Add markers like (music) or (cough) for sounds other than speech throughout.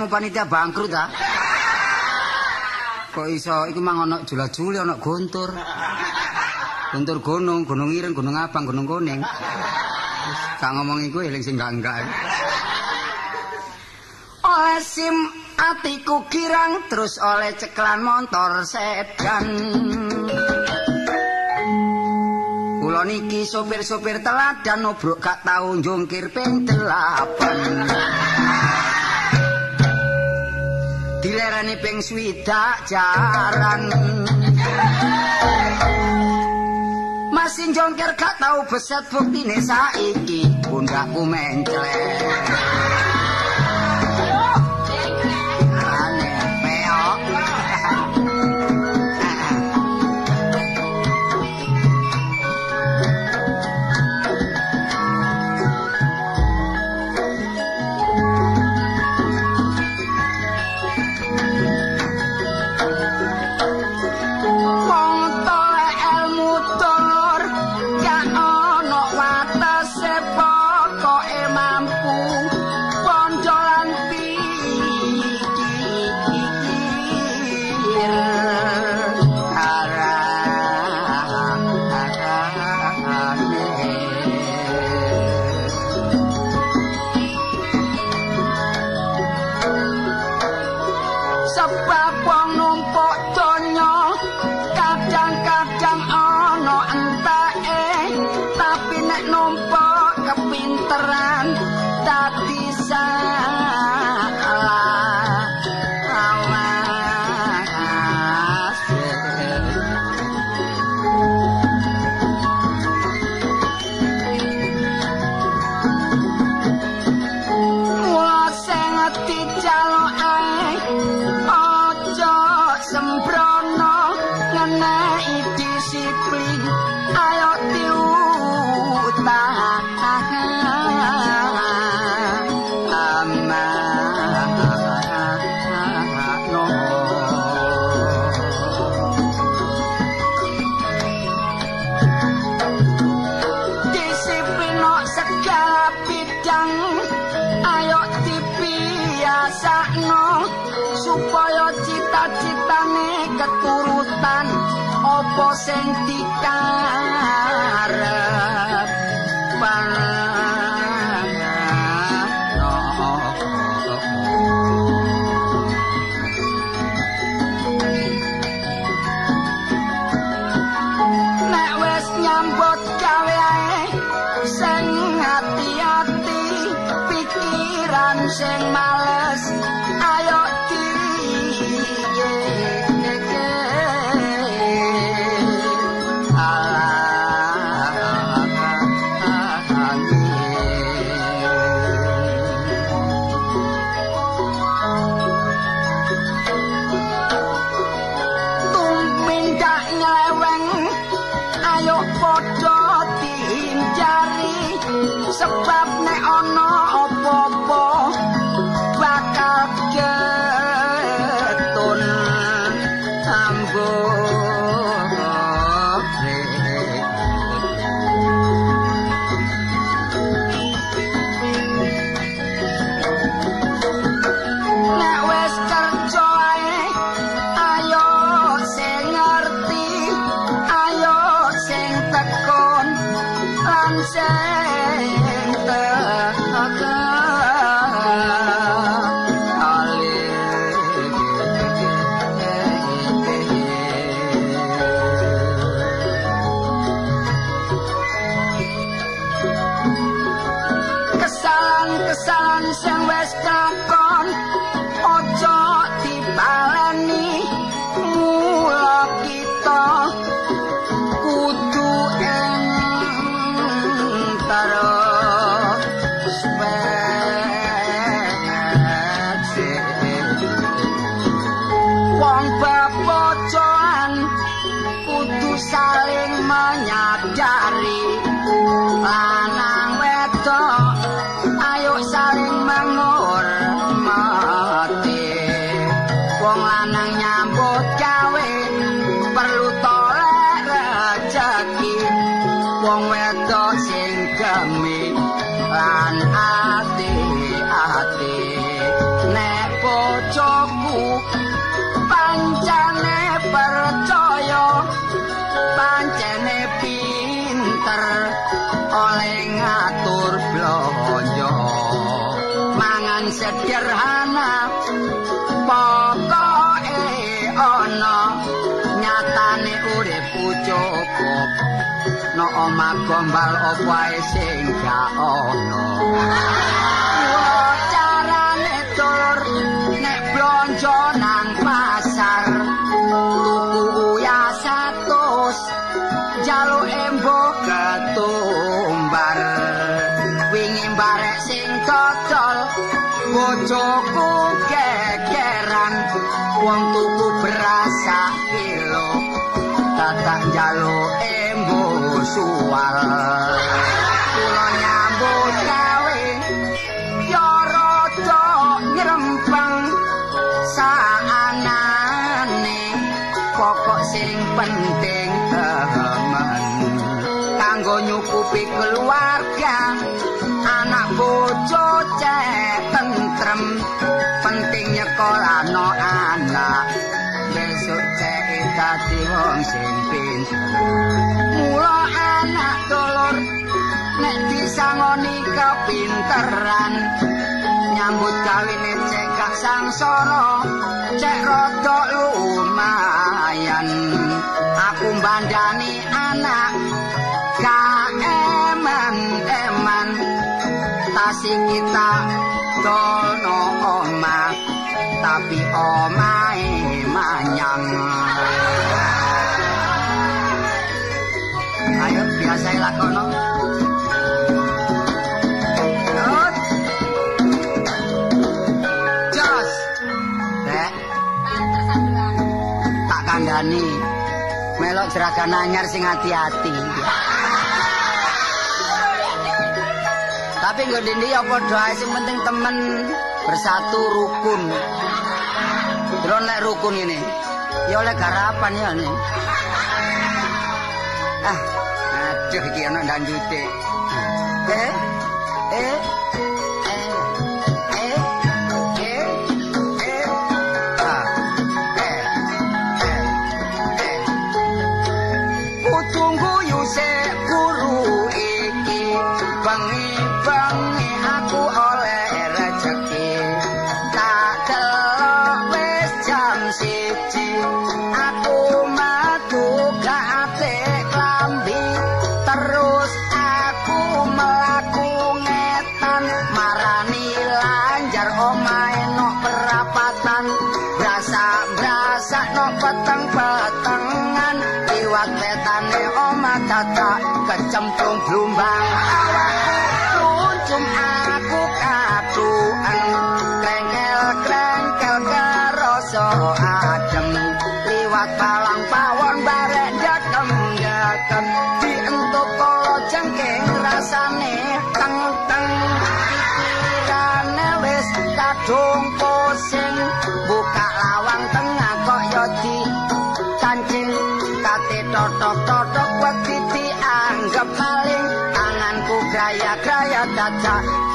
Samu panitia bangkrut ta. Kok iso iku mang ana jula-juli ana gontur. Gontur gunung, gunung ireng, gunung abang, gunung kuning. Gak ngomong iku eling sing enggak-enggak. Oleh sim atiku kirang terus oleh ceklan motor sedan. Kula niki sopir-sopir teladan obrok gak tau njungkir ping delapan. Dilerani ping swidak jaran. Masih njongkir gak tau beset buktine saiki pundakku menclek. សុខប្រាប់ណែអូន kang sederhana. Pokoke ana nyatane urip cukup. No omah gombal opo ae sing gak ana carane tur nek blonjo nang pasar wong tuku berasa kilo tatak jalu embo suwal disangoni kepinteran. Nyambut kawine cek gak sangsara cek rada lumayan. Aku bandani anak gak eman-eman tasi kita dono omah tapi omahe manyang. Ayo biasa lakono kandhani. Melok jeragan anyar sing hati-hati. Tapi nggo dindi ya padha ae sing penting temen bersatu rukun. Terus nek rukun ini, ya oleh garapan ya nih. Ah, aduh iki ana ndandute. Eh?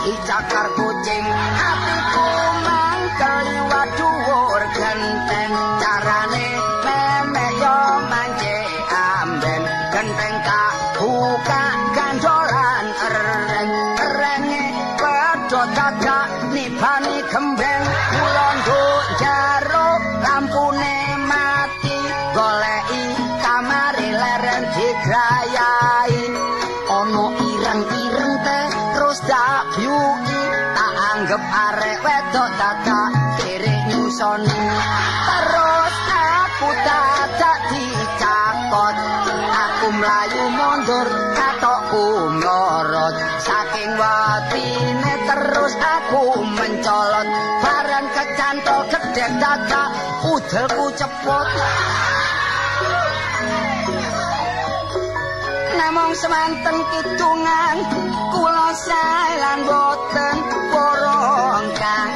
Dadak icakar kucing nyusoni terus aku dadak dicakot. Aku mlayu mundur katokku mlorot saking watine terus aku mencolot. Barang kecantol gedhe dadak udelku cepot. Namung semanten kidungan kula sae lan boten porong kang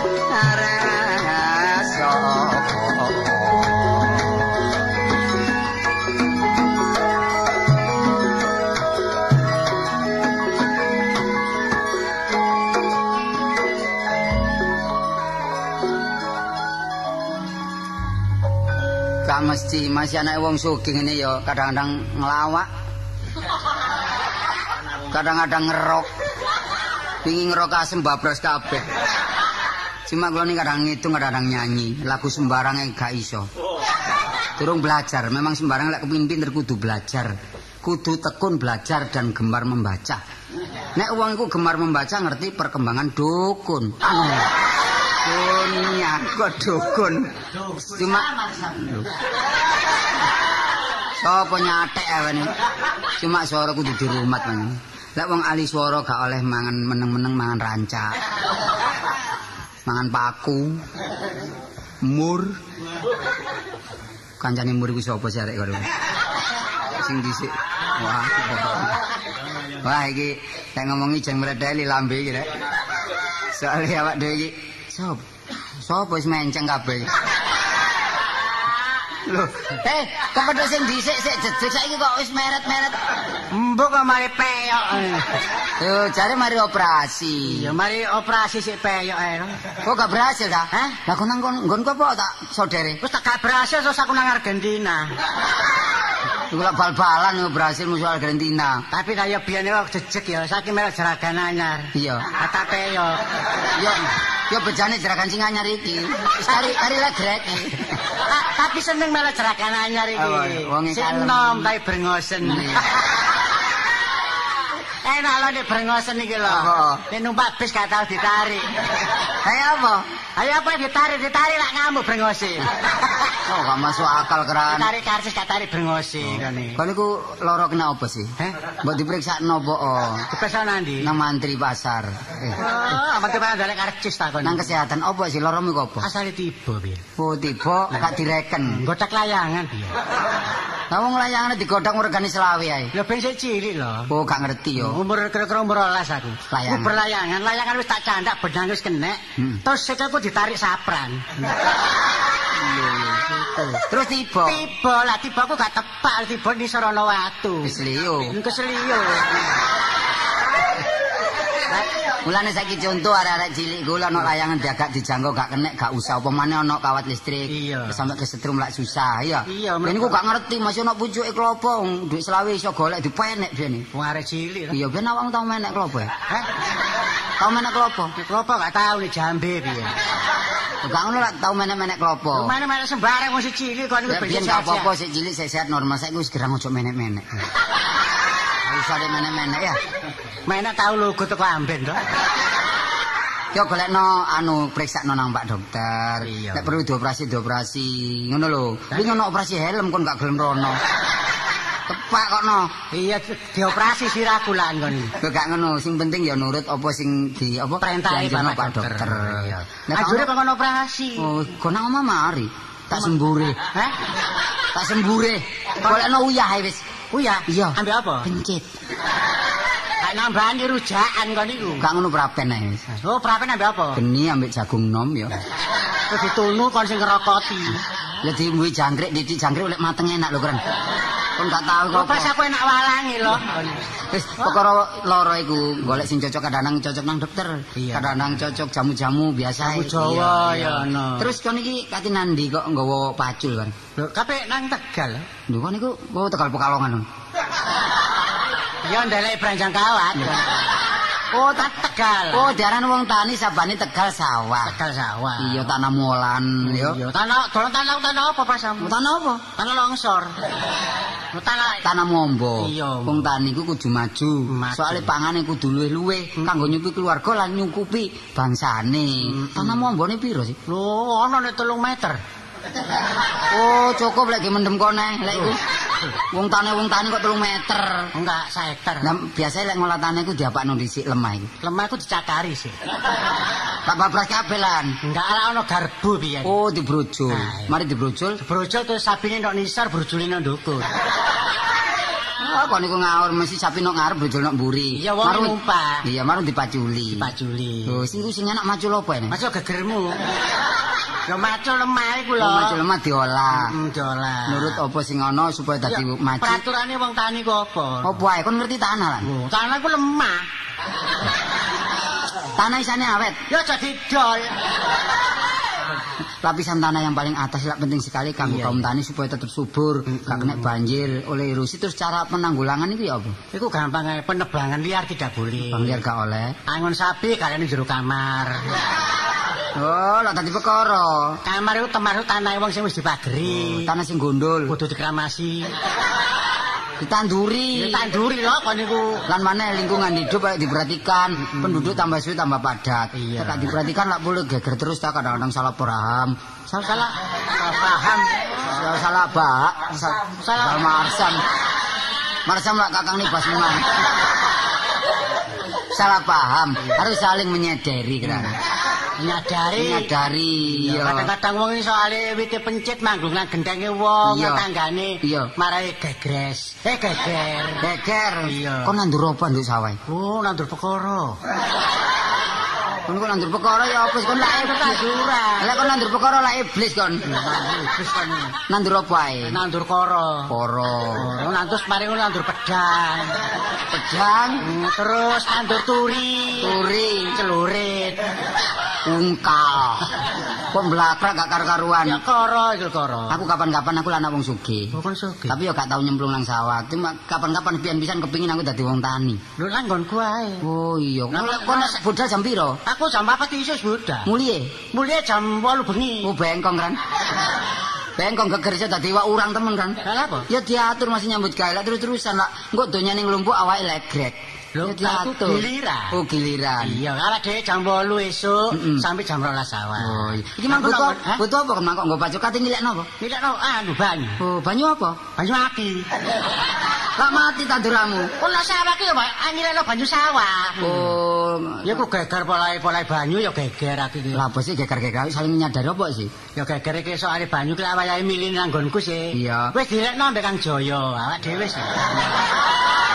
mesti masih anak wong sugih ngene ya kadang-kadang ngelawak kadang-kadang ngerok pingin ngerok asem babras kabeh Cuma kula ini kadang ngitung, kadang nyanyi. Lagu sembarangnya gak iso. Durung belajar, memang sembarang lek kepengin pinter kudu belajar. Kudu tekun belajar dan gemar membaca. Nek wong iku gemar membaca ngerti perkembangan dukun. Dunia kok dukun. Cuma Sopo nyatek awane. Cuma suara kudu dirumat man. Lek wong ahli swara gak oleh mangan meneng-meneng mangan rancak. Mangan paku. Mur. Kancane mur iku sapa sih arek karo. Sing dhisik. Wah. Wah iki nek ngomongi jeng mredeli lambe iki rek. Soale awak dhewe iki sop. Sopo wis menceng kabeh. Lho, eh, kepedhok sing dhisik sik jedeg saiki kok wis meret-meret. Mbok kok mari peyok. Yo, jare mari operasi. Ya mari operasi sik peyok ae. Kok gak berhasil ta? Hah? Lah kok nang nggonku apa tak sodere? Wis tak gak berhasil terus aku nang Argentina. Iku lak bal-balan yo berhasil musuh Argentina. Tapi kaya biyen kok jejeg ya, saiki melok jeragan anyar. Iya. Kata peyok. Yo, yo bejane jeragan sing anyar iki. Wis hari hari lah Tapi seneng melok jeragan anyar iki. Kalem. enom tapi brengosen. Enak lho nek brengosen iki lho. Apa? Nek numpak bis gak tau ditarik. Kayak apa? Ayo apa ditarik ditarik lak ngamuk brengose. (laughs) Oh, gak masuk akal keran. Tarik karcis gak tarik brengose kene. Kon niku lara kena apa sih? Heh? Mbok diperiksa nopo? Oh, Kepesa nandi? nang mantri pasar. Eh, Oh, apa tuh dalek karcis ta kon? nang kesehatan apa sih laramu iku apa? asale tiba piye? Oh, tiba gak direken. Gotak layangan piye? Lah wong layangane digodhog ngregani selawe ae. Lho ben sik cilik lho. Oh, gak ngerti yo. Umur kira-kira umur 12 aku. Layangan. Aku berlayangan, layangan wis tak candak benang wis kenek. Hmm. Terus sik aku ditarik sapran. Terus tiba. Tiba lah tiba aku gak tepak, tiba di sorono watu. Wis liyo. Keseliyo. Mulane saiki contoh arek-arek cilik kula ana layangan diagak dijangkau gak kenek gak usah apa maneh ana kawat listrik. Iya. Sampai kesetrum lak susah ya. Iya, Ben niku gak ngerti masih ana pucuke klopo duit selawe iso golek dipenek biyen. Wong arek cilik. Iya ben awang tau menek klopo. Hah? Tau menek klopo. Klopo gak tau nih jambe piye. Gak ngono lak tau menek-menek klopo. Mana-mana sembarang wong cilik kok niku biyen gak apa-apa sik cilik sehat normal saiki wis gerang ojo menek-menek. Deh menek-menek ya. Mana tau logo teko amben to. Yo golekno anu periksakno nang Pak Dokter. Nek perlu dioperasi dioperasi. Ngono lho. Kuwi ngono operasi helm kon gak gelem rono. Tepak kok no. Iya dioperasi siraku lan kon. Yo gak ngono, sing penting ya nurut apa sing di apa Perintah dianjurno Pak Dokter. Iya. Nek Ajure kok operasi. Oh, kok nang omah mari. Tak sembure. Hah? Tak sembure. Golekno uyah ae Uya. Iya. Ambil apa? Pencit. Gak (laughs) nambani rujakan kon niku. Gak ngono prapen ae wis. Oh, prapen ambil apa? Geni ambek jagung nom ya. Terus ditunu kon sing ngerokoti. Ya diumbi jangkrik, didik jangkrik oleh mateng enak lho, Kren. Kon gak tahu Kok kok. pas aku enak walangi lho. Wis perkara lara iku golek sing cocok kadang cocok nang dokter. Iya. Kadang cocok jamu-jamu biasa. Jamu Iya, Jawa, ya, ono. Terus kon iki kate nandi kok nggawa pacul kan. Lho, kape nang Tegal. Lho kon iku nggawa Tegal Pekalongan. Ya ndelek branjang kawat. Oh, tak Tegal. Oh, diaran wong tani sabane Tegal sawah. Tegal sawah. Iya tanah molan. Iya, tanah, dolan tanah tanah apa pas kamu? Tanah apa? Tanah longsor. Tanah Tanah mombo. Iya. Wong tani ku kudu maju. Maju. Soale pangane kudu luwih-luwih kanggo nyukupi keluarga lan nyukupi bangsane. Tanah mombone piro sih? Lho, ana nek 3 meter. (laughs) Oh, cukup lek mendem kone lek iku. (laughs) Wong tani wong tani kok 3 meter. Enggak, sak hektar. Nah, biasanya lek ngolah tani iku diapakno dhisik lemah iku. Lemah iku dicakari sih. (laughs) Tak bablas kabeh lan. Enggak ala ana garbu piye. Oh, dibrojol. Mari dibrojol. Brojol terus sabine ndok nisar brojole nang ndukur. Ah, kok niku ngawur mesti sapi nok ngarep brojol nok mburi. Iya, wong numpak. Iya, marung dipaculi. Paculi. Oh, sing ku sing enak macul apa ini? Masuk gegermu. Ya macul lemah iku lho. Oh, macul lemah diolah. Hmm, dolan. Nurut apa sing ana supaya dadi maju. Peraturane wong tani ku apa? Apa ae kon ngerti tanah lan? Oh, tanah ku lemah. Tanah isane awet. Ya jadi dol. Lapisan tanah yang paling atas lah penting sekali kanggo Iya, kaum tani supaya tetap subur, gak kena banjir oleh erosi. Terus cara penanggulangan itu ya apa? Iku gampang ae penebangan liar tidak boleh. Bang liar gak oleh. Angon sapi kalian jero kamar. Oh, lak dadi perkara. Kamar iku termasuk tanah wong sing wis dipageri. Tanah sing gondol, Kudu dikramasi. Ditanduri. Ditanduri lho kon niku. Lan mana lingkungan hidup ayo diperhatikan, penduduk tambah suwi tambah padat. Iya. Tak diperhatikan lak boleh geger terus tak kadang-kadang salah paham. Salah salah paham. Salah salah bak, salah Salah. marsam. Marsam lak kakang nih bas memang. (laughs) Salah paham, harus saling menyadari kan. Nyadari. Menyadari. Iya. Kadang-kadang wong iki soalé wite pencit manggung nang gendenge wong nang tanggane. Iya. Marai gegres. Eh geger. Geger. Iya. Kok nandur apa nduk sawah? Oh, nandur perkara. Kon nandur perkara ya apa kon lak iblis. Tanduran. Lah kon nandur perkara lak iblis kon. Wis kon. Nandur apa ae? Nandur koro. Koro. Oh, nandur mari ngono nandur pedang. Pedang, Hmm, Terus nandur turi. turi, Celurit. Ungkal. Kok mblakrak gak Ya karu-karuan. koro iku koro. Aku kapan-kapan aku anak wong sugih. Bukan sugih. Tapi yo gak tau nyemplung nang sawah. Cuma kapan-kapan pian-pisan kepingin aku dadi wong tani. Lho nang nggonku ae. Oh iya. Nah, Kok kok nek budal jam piro? Aku jam 4 iso sudah. Mulie. Mulai jam 8 bengi. Oh bengkong kan. (laughs) Bengkong geger dadi wak urang temen kan. Lah apa? Ya diatur masih nyambut gawe lah terus-terusan lah. Engko donyane nglumpuk awake legrek. Lho, aku giliran. Oh giliran. Iya, awak dhewe jam 8 esuk Mm-mm. sampai jam 12 awal. Oh iya. Iki mang butuh butuh apa kemang kok nggo pacuk kate nyilekno apa? Tidak no, anu banyu. Oh, banyu apa? Banyu aki. (laughs) Lah mati tanduramu. Kok lah sawah ki ya, Pak, anyileno banyu sawah. Oh, Ya ku geger polai-polai banyu ya geger aki ki. lah sih geger-geger saling menyadari apa sih? Ya geger iki soalé banyu ki awayahe milih nang nggonku sih. Iya. Wis dilekno mbek Kang Jaya, awak dhewe sih. (laughs)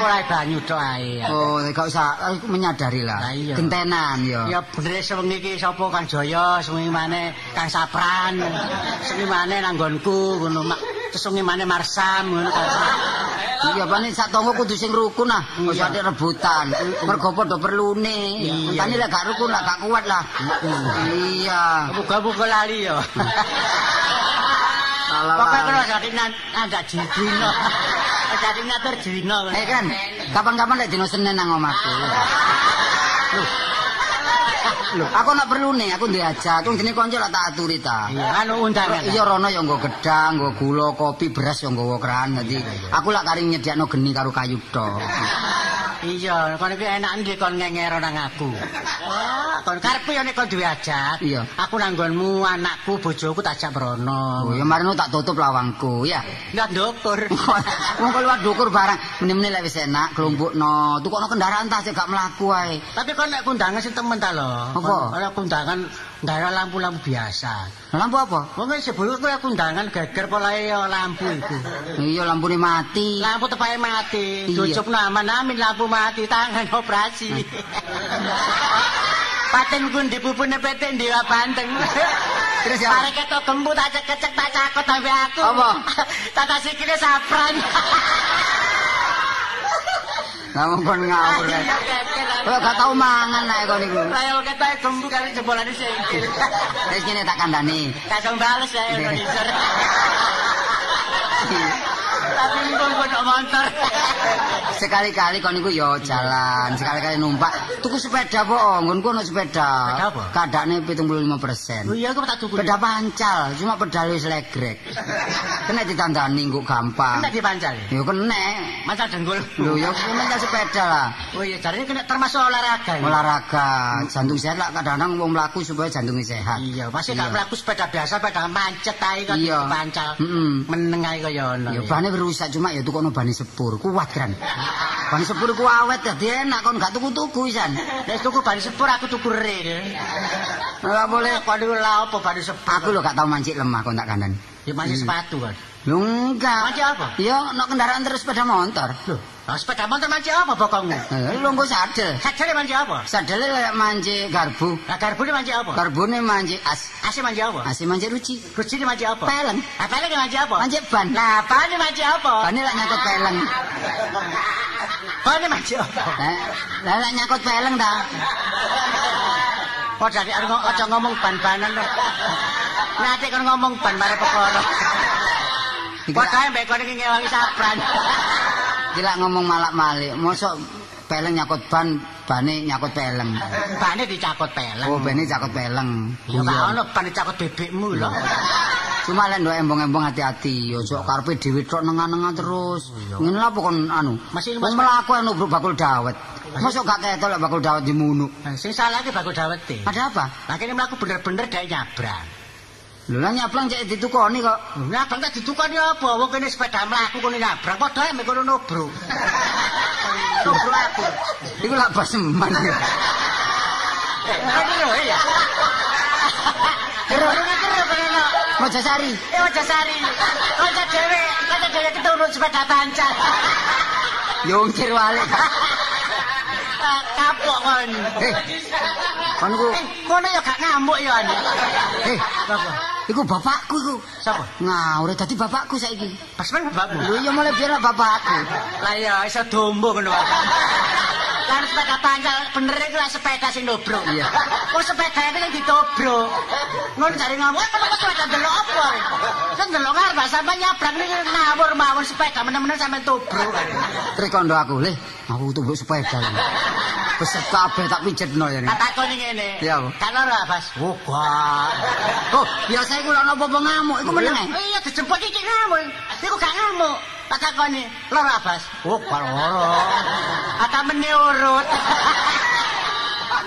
Polai banyu tok ae. Oh, gak usah eh, menyadari lah. Iya. Gentenan yo. Ya bener sewengi iki sapa Kang Jaya, sewengi maneh Kang Sapran, sewengi maneh nang nggonku ngono mak sewengi maneh Marsam ngono kan. Iya, pane sak tangga kudu sing rukun ah. Ojo ate rebutan. Mergo padha perlune. Iya. Lek gak rukun lah gak kuat lah. Iya. Muga-muga lali ya. Salah Pokoke kena jadi nandak jidino. Jadi ngatur jidino. Eh kan, kapan-kapan lek dino Senin nang omahku. (laughs) Loh, aku nak perlu nih, aku diajak, aku jenenge kanca lah tak aturi ta. Iya, anu undangan. Iya rono ya nggo gedang, nggo gula, kopi, beras ya nggawa keran. Dadi aku lak kari nyediakno geni karo kayu tok. Iya, kon iki enak ndi kon ngengero nang aku. Wah, kon karepku ya nek kon duwe ajat. Iya. Aku nang nggonmu, anakku, bojoku tak ajak Oh, mrono. ya marino tak tutup lawangku, ya. Ndak ndukur. (laughs) Wong keluar dukur barang, meneh-meneh lek wis enak, kelompokno. Tukokno kendaraan tas gak mlaku ae. Tapi kon nek kundangan sing temen ta lho. Apa? Ora kundangan ndara lampu-lampu biasa. Lampu apa? Wong wis sebelum kowe kundangan geger polahe ya lampu iku. Iya lampune mati. Lampu tepahe mati. Cucup aman amin lampu mati tangan operasi. (laughs) Paten kun dipupune PT Dewa Banteng. (laughs) Terus ya? Arek ketok gembut aja kecek tak cakot sampe aku. Apa? (laughs) Tata sikile sapran. Kamu kon ngawur. Kowe gak tau mangan nek kon iku. Saya ketok gembut kali jebolane sikil. Wis kene tak kandhani. Kasong bales ya Indonesia. (laughs) Tapi pun pun motor. Sekali-kali kon iku yo jalan, sekali-kali numpak. Tuku sepeda po, nggonku ono sepeda. Sepeda apa? Kadane 75%. Oh iya aku tak tuku. Sepeda pancal, cuma pedal wis legrek. Kena ditandani kok gampang. Kena dipancal. Yo kena. Masa dengkul. Lho yo kena sepeda lah. Oh iya, jarine kena termasuk olahraga. ya? Olahraga, jantung sehat lah kadang-kadang wong mlaku supaya jantungnya sehat. Iya, pasti gak mlaku sepeda biasa, sepeda mancet ae kok Iya. dipancal. Heeh. Meneng ae kaya ngono. Ya ya. Bane rusak cuma ya tukono bane sepur, kuat kan. Bane sepur ku awet dadi enak kon gak tuku-tuku isan. Nek tuku bari sepur aku tuku deh. Ora boleh niku lha apa bari sepur? Aku lho gak tau mancik lemah kon tak kandhan. Ya masih sepatu kan. Lho enggak. Mancik apa? Ya nek kendaraan terus sepeda motor. Loh, lah sepeda motor mancik apa bokongmu? Eh, Lho engko sadel. Sadele mancik apa? Sadele kayak mancik garbu. Lah garbune mancik apa? Garbune mancik as. Asih mancik apa? Asih mancik ruci. Kucine mancik apa? Peleng. Apa lagi mancik apa? Mancik ban. Lah, bane mancik apa? Bane lak nyangkut peleng. Bane mancik apa? Lah lah lak nyangkut peleng ta. Kok jadi aja ngomong ban-banan to. Nanti kan ngomong ban mare perkara. Iki mbek kon iki ngewangi sapran. (laughs) iki lak ngomong malak-malik. Mosok peleng nyakut ban, bane nyakut peleng. Bane dicakut peleng. Oh, bane cakut peleng. Ya gak ono ban dicakut bebekmu lho. (laughs) Cuma lek ndok embong-embong hati-hati, ojo karepe dhewe tok nengah-nengah terus. Ngene lha apa kon anu? Masih Wong mlaku anu bakul dawet. Mosok gak ketok lek bakul dawet dimunuk. Sing salah ki bakul dawete. Ada apa? Lah kene mlaku bener-bener dhek nyabrang. Lho lah nyaplang cek ditukoni kok. Nyabrang tak ditukoni apa? Wong kene sepeda mlaku kono nyabrang padha ae kono nobro. (laughs) Nobro aku. Iku lak baseman. Aduh ya. Kero kero kero. Mojosari. Eh Wajasari. Kanca dhewe, kanca dhewe keturun sepeda pancal. Yo ngkir wale. Kapok kon. Eh. Kon ku, Eh, kono ya gak ngamuk ya eh, Apa? Iku bapakku iku. Sapa? Ngawur dadi bapakku saiki. Pas men bapakmu. Lho iya mulai biar bapakku. Lah ya iso dombo ngono wae. (laughs) Kan sepeda pancal bener iku sepeda sing dobro. Iya. (laughs) Kok sepeda iki yang ditobro. Ngono jare ngomong, "Eh, kok sepeda delok apa?" Kan delok ngarep sampe nyabrang iki ngawur mawon sepeda menem-menem sampe tobro. Trikondo aku, leh, aku tumbuk sepeda. Besar kabeh tak pijetno ya. Tak takoni ngene. Iya, Bu. Kan ora, Bas. Oh, gak. Oh, biasa iku lho apa-apa ngamuk, iku meneng. Iya, dijemput iki ngamuk. Iku gak ngamuk. Tak takoni, "Loro, Bas?" Oh, gak loro. (laughs) Ata meni urut. (laughs)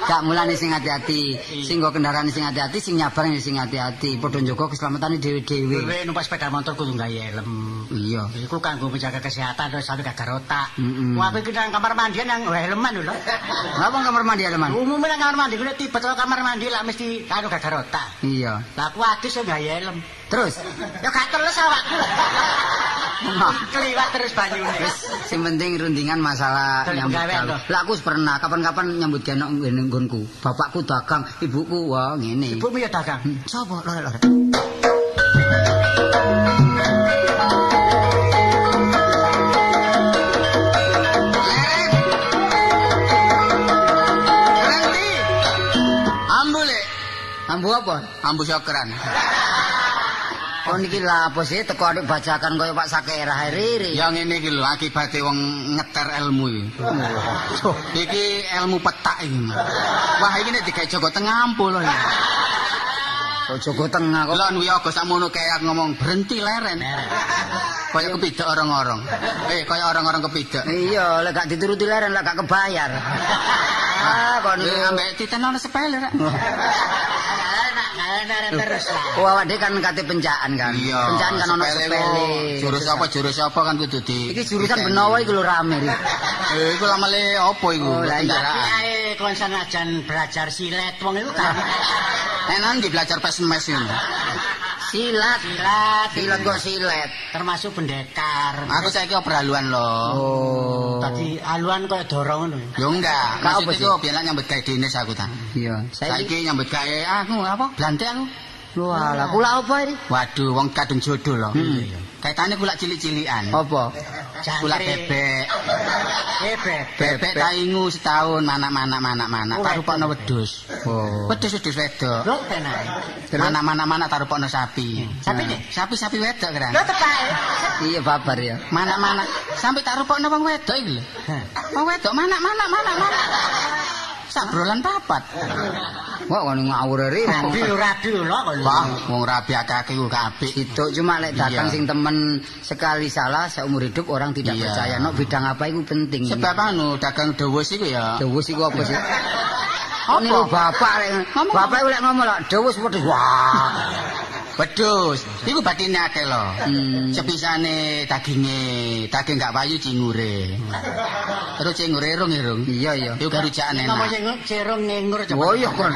Gak mulane sing hati-hati. Sing nggo kendaraan sing hati-hati, sing nyabrang ya sing hati-hati. Padha njaga keselamatane dhewe-dhewe. Kowe numpak sepeda motor kudu gawe helm. Iya. Iku kanggo menjaga kesehatan terus sampe gak otak. Mm-mm. Wah, kowe nang kamar mandi nang helman lho. Ngapa (laughs) kamar mandi eleman? Umumnya nang kamar mandi kuwi to kamar mandi lah mesti karo gak otak. Iya. Lah aku adus gawe helm. Terus, Ya gak terus awakku. (laughs) Keliwat terus banyune. wis sing penting rundingan masalah Dari nyambut gawe. Lah aku pernah kapan-kapan nyambut gawe nang nggonku. Bapakku dagang, ibuku wah ngene. Ibumu ya dagang. Hmm, Sapa lore-lore? Ambu apa? ambu syokran. Oh niki lah apa sih teko adik bacakan kaya Pak Sakera riri. Yang ini iki lho akibate wong ngeter ilmu iki. (laughs) Iki ilmu petak iki. Wah iki nek digawe Joko Tengah ampuh lho. Kok Joko Tengah kok. Lho anu ya Gus sakmono kayak ngomong berhenti leren. Kaya kepidek orang-orang. Eh kaya orang-orang kepidek. Iya, lek gak dituruti leren lek gak kebayar. ah, kon Eh ambek titen ana sepele (laughs) Enak terus lah. Oh, awak dhewe kan kate pencaan kan. Iya. Pencaan kan ono sepele. Jurus apa jurus apa kan kudu di. Iki jurusan Benowo iki lho rame. iki. Eh iku lamale apa iku? Oh, lah, iya. Kendaraan. ae kon senajan belajar silet wong iku kan Enak di belajar pesmes ini. Silat. silat, Silat kok silet. termasuk pendekar. Aku saiki operaluan lho. Oh. Tadi aluan kok dorong ngono. Yo enggak, maksud apa iku biyen nyambut gawe dinis aku ta. Iya. Saiki Saiki nyambut gawe aku apa? Blantik aku. Wah, lah kula apa ini? Waduh, wong kadung jodoh lho. Hmm. Kaitane kula cilik-cilikan. Apa? Kula bebek. Bebek. Bebek taingu setahun manak-manak manak-manak Oh, tarupokno wedhus. Oh. Wedhus-wedhus wedok. Lho tenan. Manak-manak manak tarupokno sapi. Sapi nih? Sapi-sapi wedok kan. Lho tepak. Iya babar ya. Manak-manak sampai tarupokno wong wedok iki lho. Wong wedok manak-manak manak-manak. Sabrolan papat. (laughs) Wah, kon ngawur. Rabi lho rabi lho kok. Wah, wong rabi akeh ku gak apik. Itu cuma lek dagang Iya. sing temen sekali salah seumur hidup orang tidak percaya. No bidang apa itu penting. Sebab anu dagang dewes iku ya. Dewus iku apa sih? (laughs) Lho bapak lek Ngomong bapak lek ngomong lho dewus wedhus. Wah. Wedhus, iku batine akeh lho. Hmm. Sepisane daginge, daging gak payu cingure. Terus cingure irung-irung. Iya iya. Iku garujakan Ngomong sing cerung ngengur coba. Oh iya kon.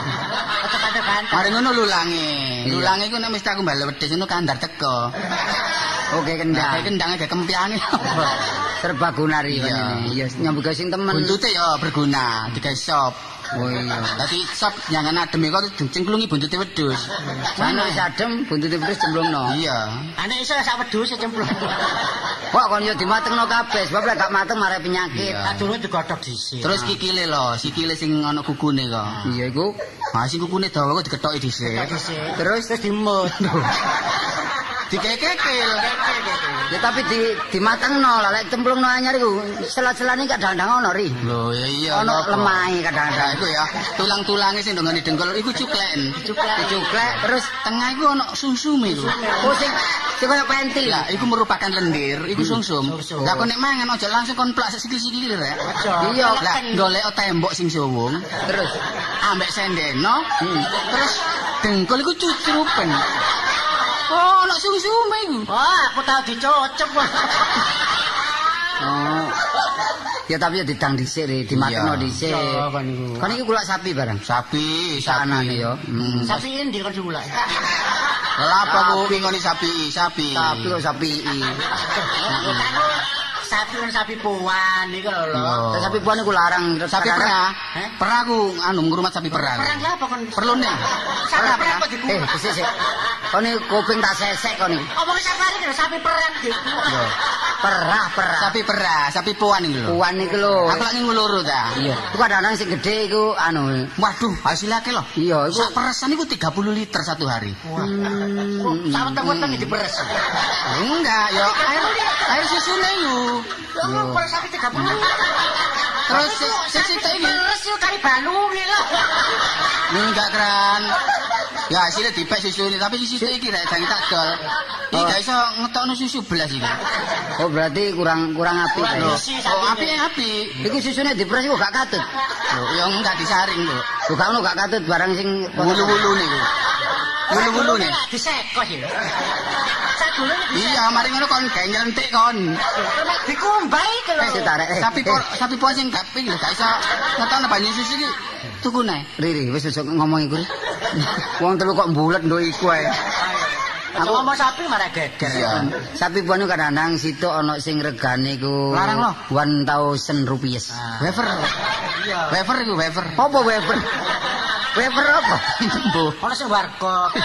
Mari ngono lulange. Lulange iku nek mesti aku bali wedhus ngono kandar teko. Oke Nah, kendang. kendang gak kempyange. Serbagunari Iya. ini. Iya, nyambut gawe sing temen. Buntute ya berguna, digawe. Oh iya. Dadi sop jangan adem iku cengklungi buntute wedhus. Sana wis adem buntute wedhus cemplungno. Iya. Anek iso sak wedhus cemplung. Wah (laughs) kon yo dimatengno kabeh sebab lek gak mateng mare penyakit. Tak durung digodhog dhisik. Terus kikile lho, sikile sing ana kukune kok. Iya iku. Ah sing kukune dawa kok diketoki dhisik. Terus Terus dimut. (laughs) Dikekekil. Ya tapi di dimatengno lah lek cemplungno anyar iku sela-selane kadang-kadang ono ri. Lho ya iya. Ono lemahe Nah, kadang-kadang. iku ya, tulang-tulange sing ndongane dengkul iku cukleken. Cuklek, terus Tengah iku ono sumsume iku. oh sing sing koyo pentil. Ya, iku merupakan lendir, iku sumsum. Lah kok nek mangan aja langsung kon plak sikil-sikil rek. Iya, Lah golek tembok sing suwung, terus ambek sendeno, terus dengkul iku cucrupen. Oh, ono sumsume iku. Wah, aku tahu dicocok. Oh. Ya tapi ya didang dhisik dimatengno Iya. dhisik. Kan iki kulak sapi barang. Sapi, Saanane sapi ya. Hmm. Sapi ini kan diulak. Lah apa ku ngoni sapi, sapi. Sapi kok sapi. Sapi kan sapi puan iki lho. lho. Oh. Sapi puan iku larang. Sapi kadang-kadang- perah. Heh? Perah ku anu ngrumat sapi perah. Perang lah apa kon? Perlu nih. Sapi Perah, perang perah. kok diku. Eh, sik sik. Kau ini kuping tak sesek kau ini. Omong safari kan sapi perang gitu. Perah, perah. Sapi perah, sapi puan iki lho. Puan iki lho. Aku lagi nguluru ta. Iya. Iku kadang-kadang sing gede iku anu. Waduh, hasilnya akeh lho. Iya, iku Sak peresan iku 30 liter satu hari. Hmm. Sama temen-temen diperes. Enggak, yo air air susune Lu peres sapi 30. Terus si situ ini Peres yuk kali balungi lah. enggak keren. Ya hasilnya dipek susu ini, tapi susu iki rek jangan tak dol. Iki Oh. gak iso ngetokno susu belas iki. Oh berarti kurang kurang api. Kurang Lho. isi Oh, api api. Iku susune dipres iku gak katut. Lho, yo enggak disaring lho. Lho gak ono gak katut barang sing Wulu-wulu niku. Wulu-wulu nih. Disekos ya. Sadulur Iya, mari ngono kon gawe nyelentik kon. dikumbai ke lho. Eh, ditarik. Eh, Sapi por, sapi puan sing gaping lho, gak iso ngetokno banyu susu iki. Tuku nae. Riri, wis ojo ngomong iku. Wong telu kok mbulet ndo iku ae. Aku ngomong sapi marah geger. Iya. Sapi puan iku kadang-kadang situ ono sing regane iku Larang loh. 1000 rupies. Wafer. Iya. Wafer iku wafer. Apa wafer? (laughs) Wafer apa? Mbuh. Ono sing warkop. (laughs)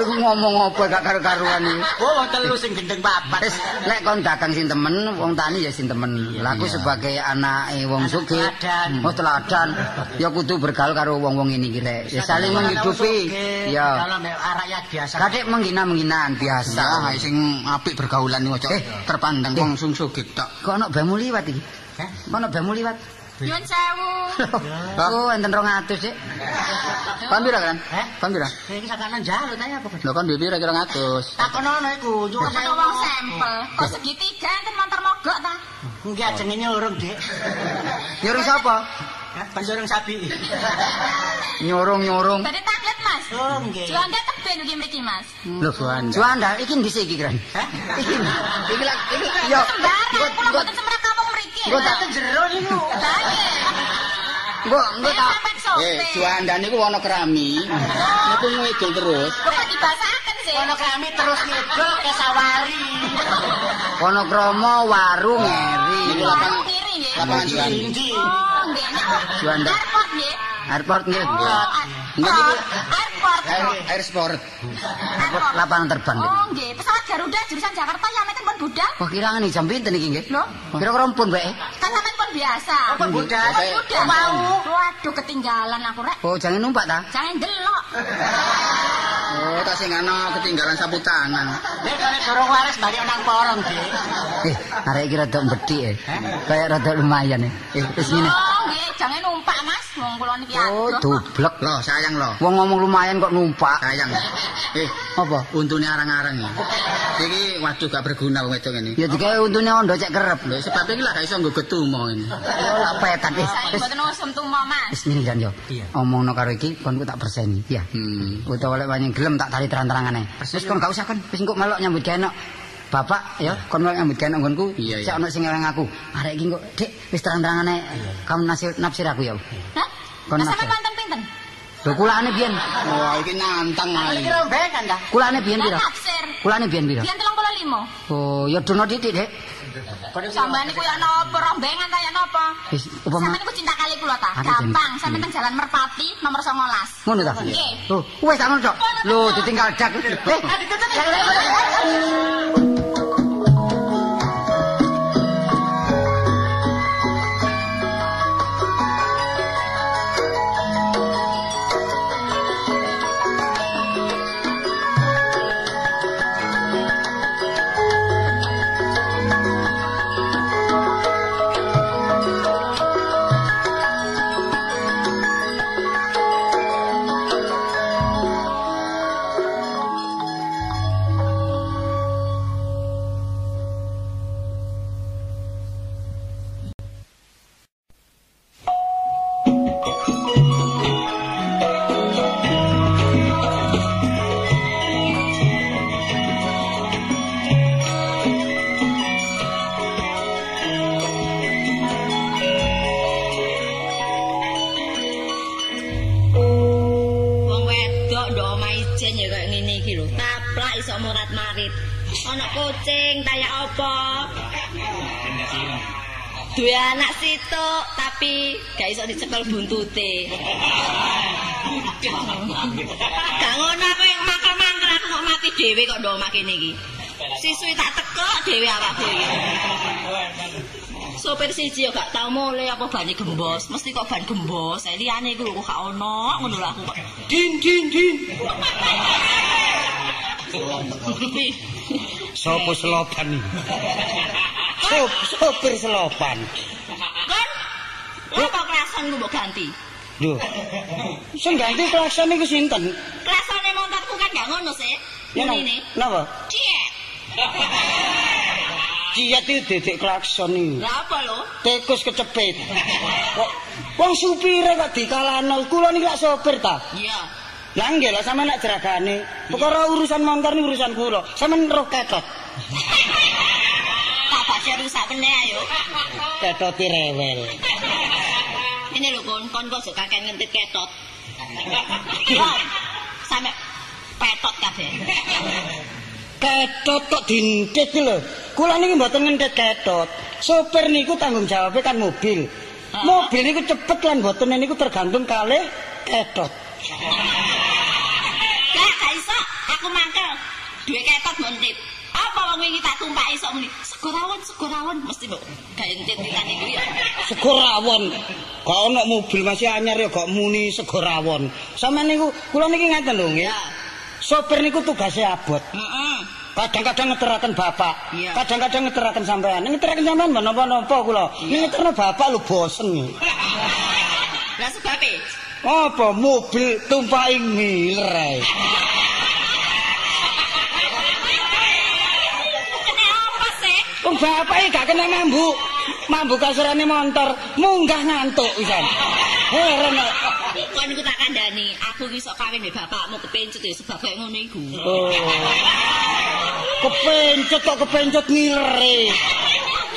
Iku ngomong apa gak karo-karuan iki. Oh, wong telu sing gendeng papat. Wis lek kon dagang sing temen, wong tani ya sing temen. Lah aku sebagai anake wong sugih, teladan. oh teladan, ya kudu bergaul karo wong-wong ini iki rek. Ya saling menghidupi. Ya. Kalau mek rakyat biasa. Kadek menghina-menghinaan biasa. Ya, sing apik bergaulan iki ojo Eh, terpandang eh. wong sung sugih tok. Kok ono bemu liwat iki? Hah? Ono bemu liwat? Nyuwun sewu. (laughs) Oh, enten 200, Dik. Kon pira kan? Kon pira? Iki sakanan jalu ta ya apa? Lho kon duwe pira kira 100. Takon ono iku, nyuwun Kok wong sampel. Kok segitiga enten montor mogok ta? Enggak jenenge urung, Dik. Nyuruh sapa? Hah? Panjurung sapi. (laughs) Nyurung-nyurung. Tadi taklet Mas. Oh, nggih. Juanda teben iki mriki Mas. Lho, Juanda iki ndhisik iki, Kran. Hah? Iki. Iki lak iki. Yo. Sembarang kula mboten semrah kampung mriki. Engko tak Jero niku. Engko engko tak. Eh, Juanda niku ana kerami. Niku ngidul terus. Kok dibasaken sih? Ono kami terus ngidul ke sawari. kono kromo warung eri. Niku Warung nggih. lapangan Juanda. Indi. Oh, nggih. Juanda. Airport nggih. Airport nggih. Oh, Nggih, airport. Air, air sport. Airport lapangan terbang. Oh, nggih. Pesawat Garuda jurusan Jakarta ya meten pun budal. Wah, kiraan nih jam pinten iki nggih? Lho? Kira-kira pun bae. Kan sampean pun biasa. Apa budal? Kayak- Udah mau. Waduh ketinggalan aku rek. Oh, jangan numpak ta? Jangan delok. Oh, tak sing ana ketinggalan sapu tangan. Nek kare dorong waris balik nang porong, Dik. Eh, arek iki rada mbedhik eh. Kayak rada lumayan eh. Eh, wis ngene. Oh, nggih, jangan numpak Mas. Wong kula niki Oh, dublek. Loh, sayang loh. Wong ngomong lumayan kok numpak. Sayang. Eh, Apa? untune arang-arang. Iki waduh gak berguna wong wedok ini. Ya digawe untune ondo cek kerep. Lho, sebab iki lah gak iso nggo getumo ini. Tak petan eh. Saya Wis mboten usum tumo Mas. wis ngene kan yo. Omongno karo iki kon ku tak perseni, ya. Hmm. Utawa lek wanyang gelem tak tali terang-terangane. Wis kon gak usah kon, wis engko melok nyambut gawe. Bapak ya, kon melok nyambut gawe nggonku. Sik ono sing ngeleng aku. Arek iki kok, Dik, wis terang-terangane kamu nasir nafsir aku ya. Hah? Kon nafsir. wonten pinten? Lho kulane biyen. Wah, iki nantang Iki ae. rombengan dah. Kulane biyen pira? Kulane biyen pira? Biyen 35. Oh, ya dono titik, Dek. Sampean niku ya napa rombengan ta ya napa? Wis upama Sampean niku cinta kali kula ta. Gampang, sampean teng Jalan Merpati nomor 19. ngono ta? Nggih. Oh, wis tak ngono, Cok. Lho, ditinggal dak. Eh, iso dicekel buntute. Gak ngono aku yang mangkel-mangkel aku kok mati dhewe kok ndok makene iki. Siswi tak tekok dhewe awakku iki. Sopir siji yo gak tau mulai apa bani gembos, mesti kok ban gembos. Saya liyane iku kok gak ono ngono lho aku kok. Din din din. (laughs) Sopo selopan? Sop, sopir selopan. Kelasan mbok ganti? Lho. Sing ganti klakson iku sinten? Kelasane montorku kan gak ngono sih. Ya, Ngene. Napa? Ciet. Ciat iki dedek klakson iki. Lah apa lho? Tikus kecepit. Kok wong supire kok dikalahno. Kula niki lak sopir ta. Iya. Lah nggih lah sampean nak jeragane. Perkara urusan motor niku urusan kula. Sampean roh ketot. Tak baca rusak meneh ayo. Ketot rewel. Ini lho kon kon kok suka kakek ngentit ketot. (laughs) Sampe petot kabeh. Ketot kok dintit lho. Kula niki mboten ngentit ketot. Sopir niku tanggung jawabnya kan mobil. Mobil niku cepet lan mboten niku tergantung kalih ketot. Gak iso aku mangkel. Duwe ketot ngentit. Apa wong wingi tak tumpaki sok muni. Segorawon segorawon mesti mbok gak entit titan iku ya. Sego rawon. Kok ana mobil masih anyar ya kok muni sego rawon. Sampeyan niku kula niki ngaten lho nggih. Sopir niku tugasnya abot. Heeh. Kadang-kadang ngeteraken bapak, kadang-kadang ngeteraken sampean. Ngeteraken sampean mbok napa-napa kula. Ngeterno bapak lho bosen. (laughs) Lah sebabe Apa mobil tumpaki ngiler ae. (laughs) kene apa sih? Wong bapak gak kena mambu. Mambu kasurane motor, munggah ngantuk pisan. Heran kok. Kon iku tak kandhani, aku iki sok kawin mbek bapakmu kepencut ya sebab kayak ngono iku. Oh. Kepencet kok kepencet ngilere.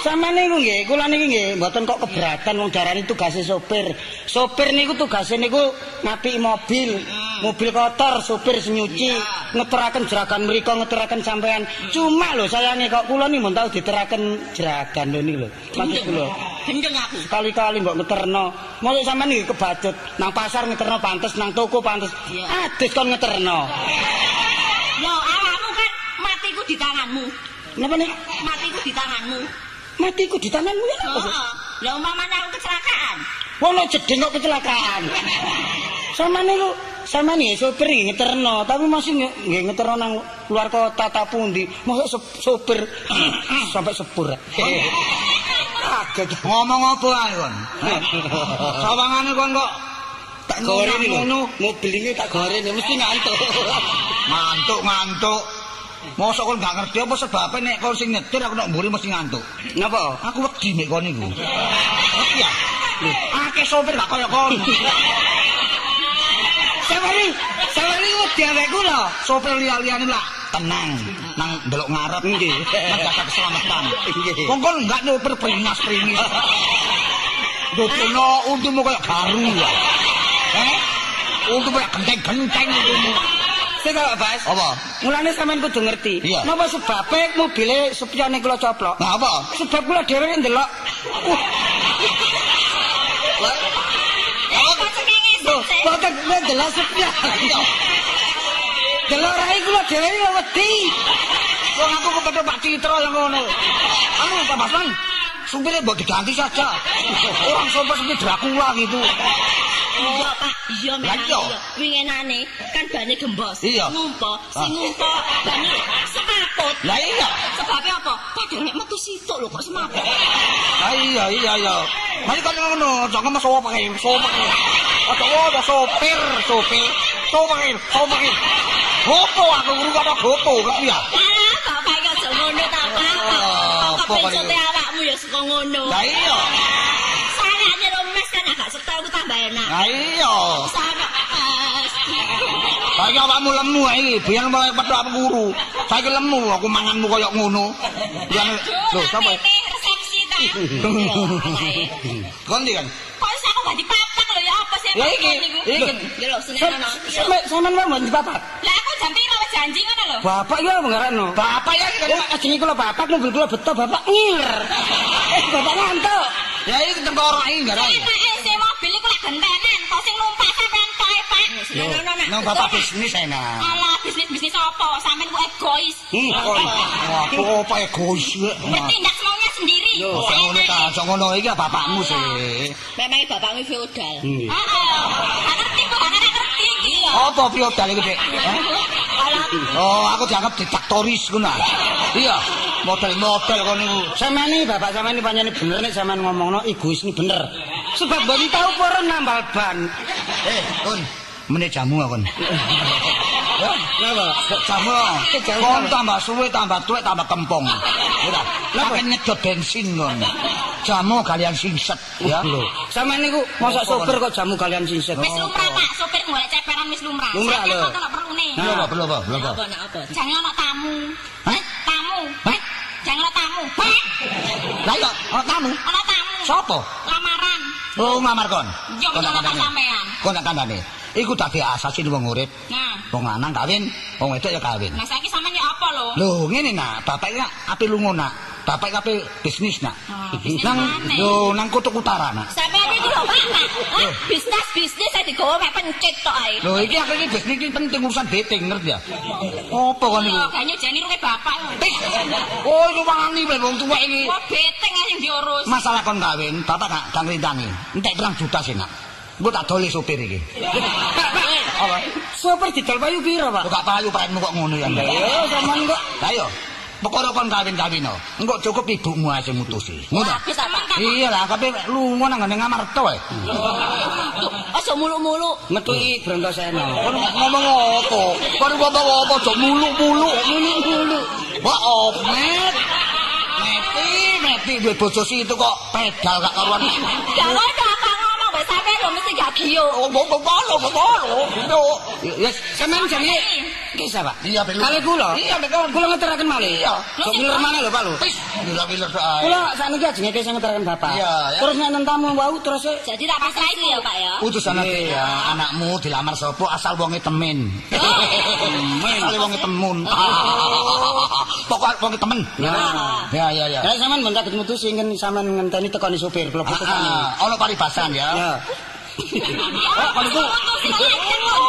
Sama niku nggih, kula niki nggih mboten kok keberatan wong darani tugase sopir. Sopir niku tugase niku ngapiki mobil. Mobil kotor, sopir sing nyuci, Iya. ngeteraken jeragan mriku, ngeteraken sampean. Cuma lho sayange kok kula niki mun tau diteraken jeragan lho niku lho. Maksud kula. Gendeng aku. Kali-kali mbok ngeterno. Mosok sampean iki kebacut nang pasar ngeterno pantes, nang toko pantes. Adus kon ngeterno. Yo awakmu kan matiku di tanganmu. Napa nih? Matiku di tanganmu. Matiku di tanganmu ya apa? Lah umpamane aku kecelakaan. Wong no jeding kok kecelakaan. Sama niku sama nih sopir iki ngeterno, tapi masih nggih ngeterno nang luar kota ta pundi. Mosok sop- sopir (clears throat) sampai sepur. Kaget. Ngomong apa ae kon? Sawangane kon kok tak lho. ngono. Mobil ini tak gorene mesti ngantuk. Ngantuk ngantuk. Mosok kon gak ngerti apa sebabnya nek kon sing nyetir aku nek mburi mesti ngantuk. Napa? Aku wedi nek kon iku. Ngerti ya? Akeh sopir gak kaya kon. Sawari, sawari wedi awakku lho. Sopir liya-liyane lah tenang nang delok ngarep Nggih. menjaga keselamatan. Wong kon gak nyopir peringas-pringis. Dodono untumu kaya garu ya. Eh? Untumu kaya genteng-genteng untumu. Sing kok Bas? Apa? Mulane sampean kudu ngerti. Iya. Napa sebabe mobile sepione kula coplok? Nah apa? Sebab kula dhewe nek ndelok. Eh, kok boten nek ndelok sepion. Delok rai kula dhewe ya wedi. Wong aku kepethuk Pak Citra yang ngono. Anu Pak Basman, supirnya mbok diganti saja. Orang sopir seperti Dracula gitu. Iya, Pak. Iya, Lah, memang iya. Wingenane kan bane gembos. Iya. Ngumpo, sing Ah. ngumpo bane semaput. Lah iya. Sebabnya apa? Padahal nek metu situk lho kok semaput. Ah iya iya iya. Mari kan ngono, jangan mas sopir, sopir. Atau ada sopir, sopir, sopir, sopir. Gopo aku guru kata gopo kan ya. Bapak iki aja ngono ta, Pak. Ah, Kok kali? pencote awakmu ya suka ngono. Lah iya. Setel ku tambah enak. Lah iya. Sana es. Saiki awakmu lemu iki, biyen mulai petuk aku guru. Saiki lemu aku manganmu koyo ngono. Biyen lho sapa? Ini resepsi ta. Kon ndi kan? Kok iso aku gak dipapak lho ya apa sih? Ya iki, iki. Ya lho, seneng ono. Sampe sampean wae mboten papat. Lah aku jam janji ngono lho. Bapak ya menggarakno. Bapak ya kan ajenge kula bapak mobil kula beto bapak ngiler. Eh (laughs) bapak ngantuk. ya iki tengkorak iki enggak gentenan, kok sing numpak sampean tok Pak. Lho, nang bapak bisnis enak. Alah bisnis-bisnis apa? Sampean ku egois. Kok apa egois? Bertindak semaunya sendiri. Lho, sak ngono ta, sak ngono iki bapakmu sih. Memang bapakmu feodal. Hmm. Heeh. Gak ngerti kok, gak ngerti iki. Apa feodal iki, Dik? Alah, Oh, aku dianggap diktaktoris ngono. Iya, model-model kon niku. Sampeyan iki bapak sampeyan iki pancene bener nek sampeyan ngomongno egois ini bener. Sebab mboten tahu para nambal ban. Eh, Kun, meneh jamu Kun. Ya, Napa? jamu. Kon tambah suwe, tambah tuwek, tambah kempong. Ya, Napa? Makin nyedot bensin kon. Jamu kalian singset, ya. Lho, sampeyan niku mosok sopir kok jamu kalian singset. wis lumrah Pak, sopir golek ceperan wis lumrah. Lumrah, lho. Belum apa, apa, apa. Apa? Jangan ana tamu. Hah? Tamu. Hah? Jangan ana tamu. Hah? Lah iya, ana tamu. Ana tamu. Sopo? Lamaran. Oh, ngamar kon. Yo Kon tak sampean. Kon tak kandhani. Iku dadi asasin wong urip. Nah, Wong lanang kawin, wong wedok ya kawin. nah saiki sampean ya apa lho? Lho, ngene nak, bapak iki ape lunga nak. Bapak iki ape bisnis nak. Oh, bisnis nang lho nang kutub utara nak. Sampean iki lho Pak. Bisnis bisnis saya digawa mek pencet tok ae. Lho iki aku iki bisnis iki penting urusan dating ngerti ya. Apa kon Yo iki? kayaknya jani ruke bapak. Tik. Oh, iku wani wae wong tuwek iki. Wah beteng ae sing diurus. Masalah kon kawin, bapak gak gak ngrintangi. Entek terang juta sih nak. Gue tak doli supir iki. Apa? Sopir didol payu pira, Pak? Gak payu parenmu kok ngono ya. Yo sampean kok Lah yo. Pokoknya kon kawin-kawin no. Engko cukup ibumu ae sing mutusi. Ngono. ta? Iya lah, tapi lunga nang ngene ngamarto wae. Aja mulu-mulu. metuki Brontoseno. Kon ngomong apa? Kon ngomong apa? Aja muluk-muluk. Muluk-muluk. Wah, omet. Meti, meti duwe bojo situ kok pedal gak karuan. Gak ngono wis gak giyo. Oh, oh, oh, oh, oh, oh, oh. Sampean jenenge kisah, Pak. Iya, Pak. Kali kula. Iya, Pak. Kula ngeteraken malih. Iya. Sok ngiler mana lho, Pak lho. Wis, gila-gila ae. Kula sakniki ajenge kisah ngeteraken Bapak. Iya, ya. Terus nek nang tamu wau terus Jadi tak pasrah itu ya Pak ya. Utusan ate ya, anakmu dilamar sapa asal wonge temen. Temen, asal wonge temun. Pokok wonge temen. Ya, ya, ya. Lah sampean ben saged mutusi ingin sampean ngenteni tekoni supir kula putusane. Ah, ono paribasan ya. Oh, kalau itu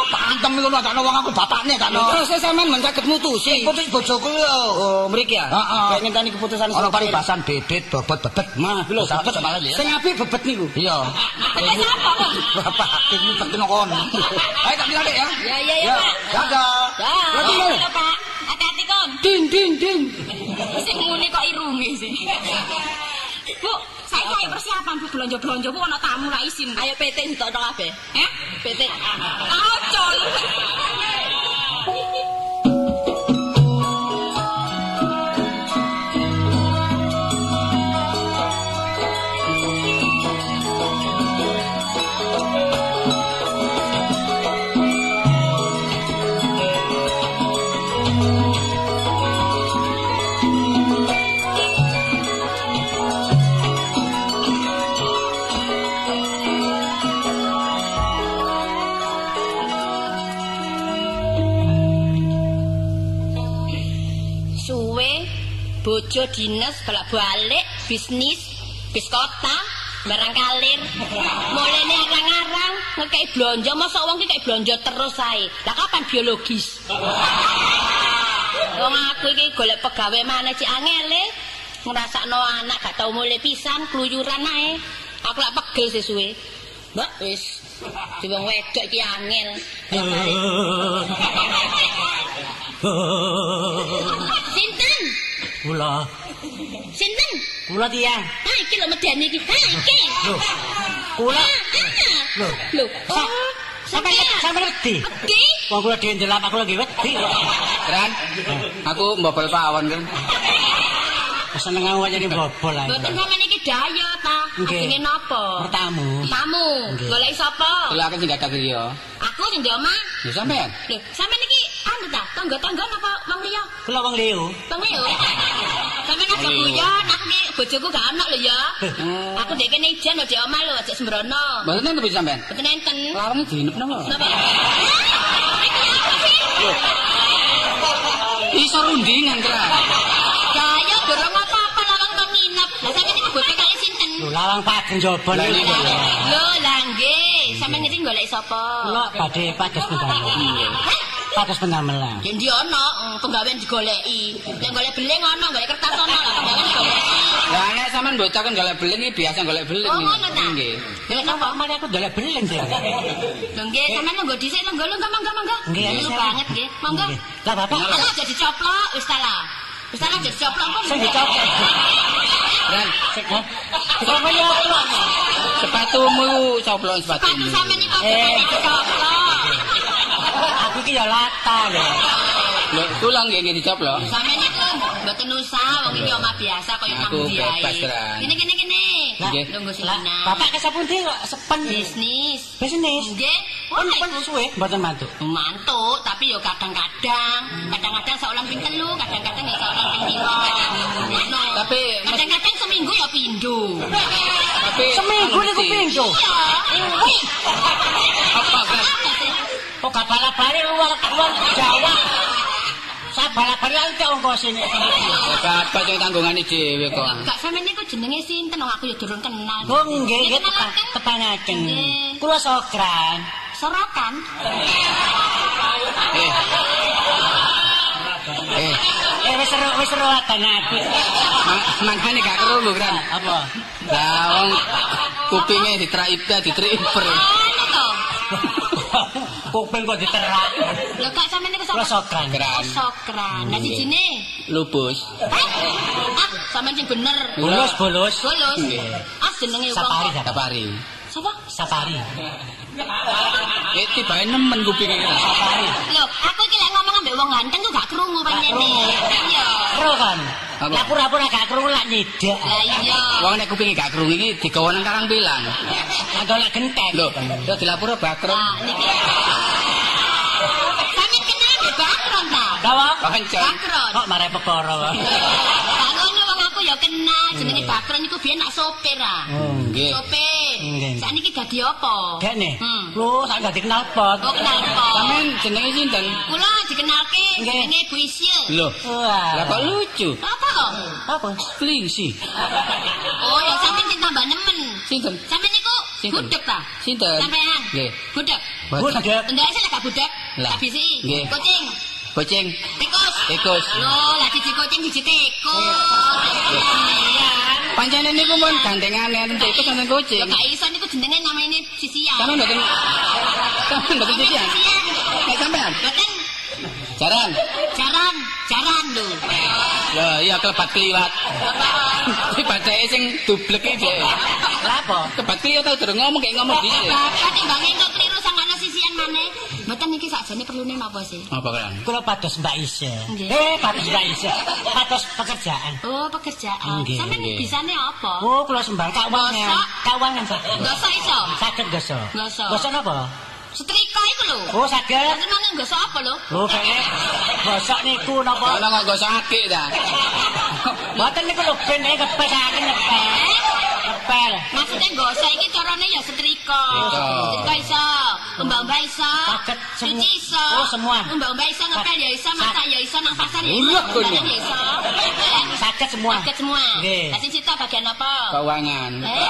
pantem iku ana wong aku bapakne kan. Terus sampean ben saged mutusi. Putus bojoku yo. Oh, mriki ya. Heeh. Kayak ngenteni keputusan Ono supir. paribasan bebet, bobot, bebet. Nah, lho bebet. sama lali ya. Sing apik bebet niku. Iya. Bebet apa, Pak? Bapak, iki penting kon. Ayo tak bilang ya. Ya ya ya Pak. Dadah. Dah. Lagi mau? Halo, Pak. Hati-hati kon. Ding ding ding. Sing muni kok irunge sih. Bu, saya kayak persiapan bu belanja-belanja bu ana tamu ra isin. Ayo PT ditok kabeh. Eh? PT. Acol. Bojo dinas bolak-balik bisnis bis kota barang kalir. Mulane arang-arang ngekei blonjo mosok wong ki kei blonjo terus ae. Lah kapan biologis? Wong aku iki golek pegawe mana cik angele ngrasakno anak gak tau mulai pisan kluyuran ae. Aku lak pegel sesuwe mbak wis. Di wong wedok iki angel (laughs) (laughs) Kula. sinten Kula tiyang. Ha iki lho medeni iki. Ha iki. Lho. Kula Lho. Lho. Oh, sampe sampe wedi. Oke. Wong kula dhewe ndelap aku lagi wedi kok. Ran, aku mbobol pawon kan. Seneng aku jadi bobol ae. Mboten sampean iki daya Asline napa? Pertamu. Tamu. Golek sapa? Aku sing gak tak. Aku sing di omah. Ya sampean. Lho, sampean iki anu ta? Tangga-tangga napa wong liya? Kula wong Leo. Wong liya. (laughs) Sampeyan aja guyon, aku ki bojoku gak ana lho ya. Aku ndek kene ijen lho di omah lho, aja sembrono. Mboten bisa sampean. Mboten enten. Larang diinep napa? Napa? Iso rundingan kira. Gaya durung apa-apa lawang to nginep. Lah sampeyan iki bote kali sinten? Lho lawang pageng jaba Lah, niku. iya. Lho, lah nggih. Sampeyan niki golek sapa? Kula badhe pados pendamelan. Hah? Pados pendamelan. Ya ndi mm, penggawean digoleki. Nek golek beling ono, golek kertas ono, lah penggawean digoleki. Lah nek sampean bocah kan golek beling iki biasa golek beling. Oh, ngono ta? Nggih. Ya napa mari aku dolek beling sih. Lho nggih, sampeyan nunggu dhisik lho, nggih, mangga mangga mangga. Nggih, banget nggih. Mangga. Nggih. Lah bapak Alah jadi coplok wis ta jadi coplok sing dicopot. Ran, Apa ya apa? sepatumu coplon Sepatu sepatumu. sampeyan iki kok Eh. coplok. Aku iki ya lata lho. Lho, kula nggih nggih dicoplok. Sampeyan iku mboten usah, wong iki omah biasa kaya nang Aku ndi ae. bebas, Ran. Kene kene kene. Nggih. Nunggu Lah, sina. bapak ke sapundi kok sepen bisnis. bisnis. Nggih. Pun Ora pun iku suwe mboten mantuk. mantuk tapi yo kadang-kadang kadang-kadang seorang ping telu kadang-kadang ya seorang ping lima Tapi kadang-kadang seminggu ya pindho Tapi Seminggu niku pindho. iya Apa kan? Kok bala-bali luar luar Jawa. Bala-bali lagi tak ongkos ini. Bapak sing tanggungane dhewe kok. gak sampe niku jenenge sinten wong aku ya durung kenal Oh nggih kan? tepangaken. Nggih. Kula sokran. sorokan Eh. Eh, Eh wis seru wis seru adan aku. ma- mangkane gak krungu kan. Apa? Lah wong kupinge ditraipda ditriper. (laughs) Kuping kok diterak. lho gak sampe niku sapa sokran. Kran. Sokran Nggih. sijine Lupus. Hah? Ah, sampean sing bener. Bolos bolos. Bolos. Nggih. Ah, jenenge wong. Safari kok. Safari. (laughs) Safari. Sapa? Safari. Eh tibae nemen kupinge kan. Safari. Lho, aku iki lek ngomong ambek wong ganteng ku gak krungu pancene. Iya. Kro kan. Apa? Lah pura-pura gak krungu lak nyedak. Lah iya. Wong nek kupinge gak krungu iki digawa nang karang pilang. Agak (laughs) lak genteng. Lho, yo dilapor bakron. Nah, niki. Sampe kenal Bakron ta? Dawa. Bakron. Kok mare perkara wae. Ya kenal jenenge Bakron iku biyen nak sopir ah. Oh. Nggih. Sopir. Sakniki dadi apa? Nih. Hmm. Lu sak dadi kenal pot. Oh, kenal apa? Sampeyan jenenge sinten? Kula dikenalke jenenge Bu Isil. Lho, Wah. lah kok lucu. Apa kok? Apa? Klingsi. Oh, ya sampean sing tambah nemen. Sinten? Sampeyan niku budek ta? Sinten? Sampean. Nggih. Budek. Budek. Tendake sing gak budek. Lah. Bisi. Kucing. Kucing. Tikus. Tikus. Lho, lah siji kucing siji tikus. Iya. Pancene niku mun gandengane enten tikus enten kucing. Gak iso niku jenenge namanya sisian. Sampeyan mboten Sampeyan mboten sisian. Nek sampeyan Boten jaran. jaran, jaran lho. Lah iya kelebat kliwat. Iki bacake sing dublek iki dhek. Lah apa? Kebat kliwat tau durung ngomong kayak ngomong dhisik. Bapak timbange kok maneh. Mboten niki sakjane perlune napa sih? Apa kan? Kula pados Mbak. Nggih. Eh, pados Mbak Isya. Pados pekerjaan. Oh, pekerjaan. Sampeyan bisane apa? Oh, kula sembah kawangan. Gosok. Kawangan Pak. Gosok iso. Saged gosok. Gosok. Gosok napa? Setrika iku lho. Oh, saged. Terus maneh gosok apa lho? Oh, kayaknya gosok niku napa? Ana kok gosok akik ta. Mboten niku lho ben eh kepes akan nyepel. Nyepel. Maksudnya gosok iki carane ya setrika. Setrika iso, mbak-mbak iso. Cuci iso. Oh, semua. Mbak-mbak iso ngepel ya iso, masak ya iso, nang pasar ya iso. Kono. Jualan ya iso. Saged semua. Saged semua. Nggih. Lah sing cita bagian apa? Kawangan. Eh,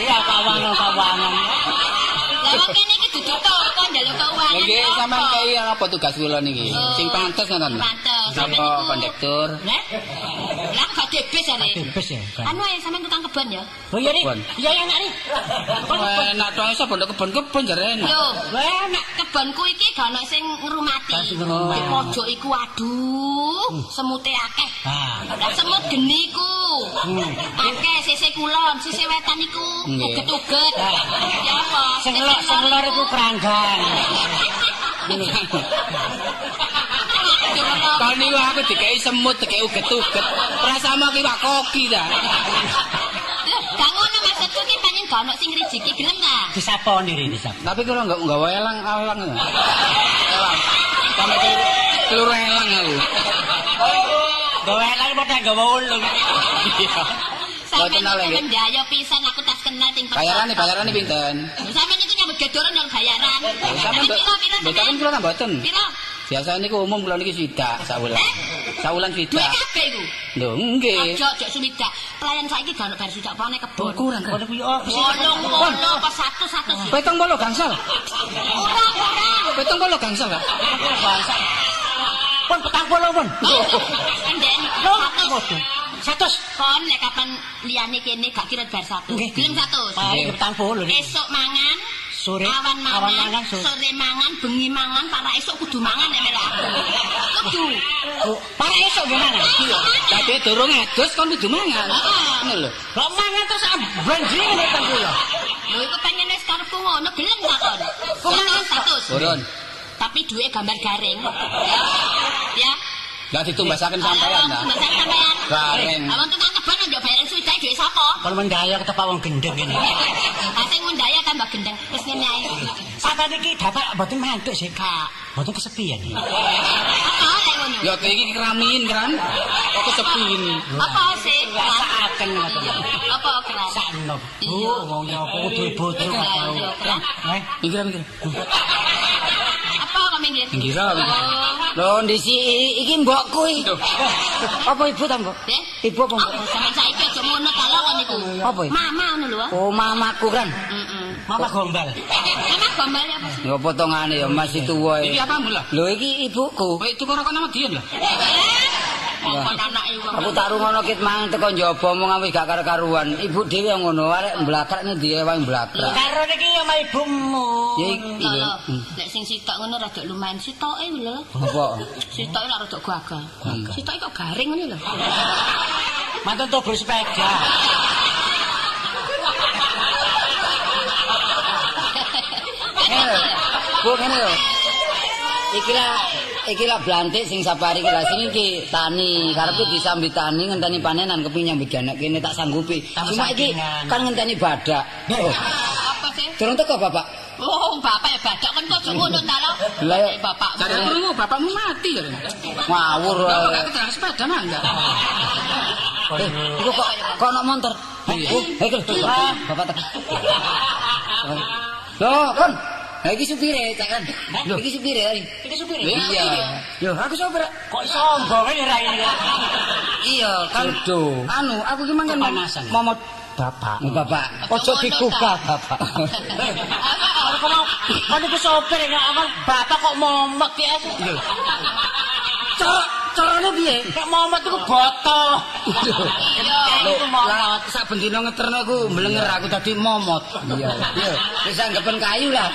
Iya, kawangan kawangan. (laughs) wong kene iki dudu toko njaluk keuangan. Nggih ya sampean apa? tugas kula niki? Oh. Sing pantes ngoten. Pantes. Sapa kondektur? Lah, lah kok debes jare. Bebas ya. Anu ae sampean tukang kebon ya? Oh iya. Kebon. Iya yang nih. Wah, enak to iso pondok kebon-kebon jare enak. Lho, Wah, nak. kebonku iki gak ono sing ngrumati. Di pojok iku aduh, semute akeh. Ah. Lah semut geni ku. Hmm. Akeh sisih kulon, sisih wetan iku uget-uget. Ah. Ya apa? Sing lor, sing lor iku keranggan. Kalau niku aku dikei semut, dikei uget-uget. Rasamu ki wak koki ta. Gak ngono maksudku ki pancen gak ono sing ngrijiki gelem ta? Disaponi ri disap. Tapi kula enggak enggak wae elang. Elang. Keluru, keluru elang aku. Gawe lagi padha gawe ulung. Niku nggih. ndayo pisan aku bayarane bayarane pinten? Sampeyan niku nyambut gedoran nang bayaran. Sampeyan mboten kula tak mboten? Pira? biasa niku umum kula niki sidak sawulan. Eh? Sawulan sidak kabeh iku? Lho nggih. Aja aja sumidak pelayan saiki jan bar sidak pone kebon. Oh, kurang kono kuwi oh wong apa satu satu Petang bolo gangsal. Ora ora. petong bolo gangsal Gangsal. bangsa pon petang bolo pon. Oh. Lho Satus. Kon nek kapan liyane kene gak kira bar satus. Nggih, gelem satus. Pari petang polo. Esuk mangan. Sore. Awan mangan. Awan mangan sore. sore. mangan, bengi mangan, para esuk kudu mangan nek melu aku. Kudu. Oh, para esuk yo mangan. Dadi durung adus kon kudu mangan. Heeh, ngono lho. Kok mangan terus ambranjing ngono ta kula. Lho iku pengen wis karepku ngono gelem ta kon. Kok mangan satus. Turun. Tapi duwe gambar garing. Ya. Lah ditumbasaken sampean ta. Sampeyan. Garing. Awang tukang kebon njuk bayar sudah duwe sapa? Kalau mendaya ketepak wong gendeng ini. Asing ngundaya tambah gendeng. Wis ngene ae. Sampai niki dapat mboten mantuk sih, Kak. Mboten kesepian. Apa lek ngono? Ya iki keramin kan. Kok kesepi ini. Apa sih? Akan ngoten. Apa keras? Sakno. Iya. Oh, wong ya kudu iya, keras. Eh, Minggir kok ah, minggir. Oh. Lho ndisi iki mbokku iki. apa ibu ta, Mbok? Eh? Ibu apa, Mbok? Sampeyan saiki aja ngono kalau kon niku. Apa? Mama ngono lho. Oh, mamaku kan. Heeh. Mama gombal. Mama gombal apa sih? Ya potongane ya masih tuwa. Iki apa mula? Lho iki ibuku. Kowe tuku rokok nama Dian lho. Aku tak rungono kit mang teko njaba omong wis gak karo-karuan. Ibu dhewe ngono, arek mblakrak ne dhewe wae mblakrak. Karo niki ya ma ibumu. Ya iki nek sing sitok ngono rada lumayan sitoke lho. Apa? Sitoke lak rada gagal. Sitoke kok garing (laughs) ngene lho. Mantan tobel sepeda. Eh, Bu ngene lho. Iki lah iki lah blantik sing sapari iki lah sing iki tani karepe disambit tani ngenteni panenan kepingin nyambut anak kene tak sanggupi. Cuma iki kan ngenteni badak. Oh, Apa sih? durung teko Bapak. Oh, bapak ya badak kan kok ngono ta lho. Lah, bapak. Cari Krungu bapakmu mati ya. Ngawur. Eh. gak keterangan sepeda nang enggak? Eh, iku kok kok ono motor. Iya. Oh, eh kok ah, Bapak tekan. Loh, kon. Lah iki supire, Cak kan. Loh, iki supire tadi. Iki supir. Iya. Loh, aku sopir. Kok sombong ini ra ini. Iya, kan. Anu, aku ki mangken Kepanasan. momot bapak. Bapak, ojo digugah, Bapak. Kalau kau mau, kau niku sopir ya, amal bapak kok momot ya? Cara carane piye? Kayak momot itu botol. Loh, Itu momot. lah saben dina ngeterno aku mblenger aku dadi momot. Iya. Iya. Wis anggapan kayu lah.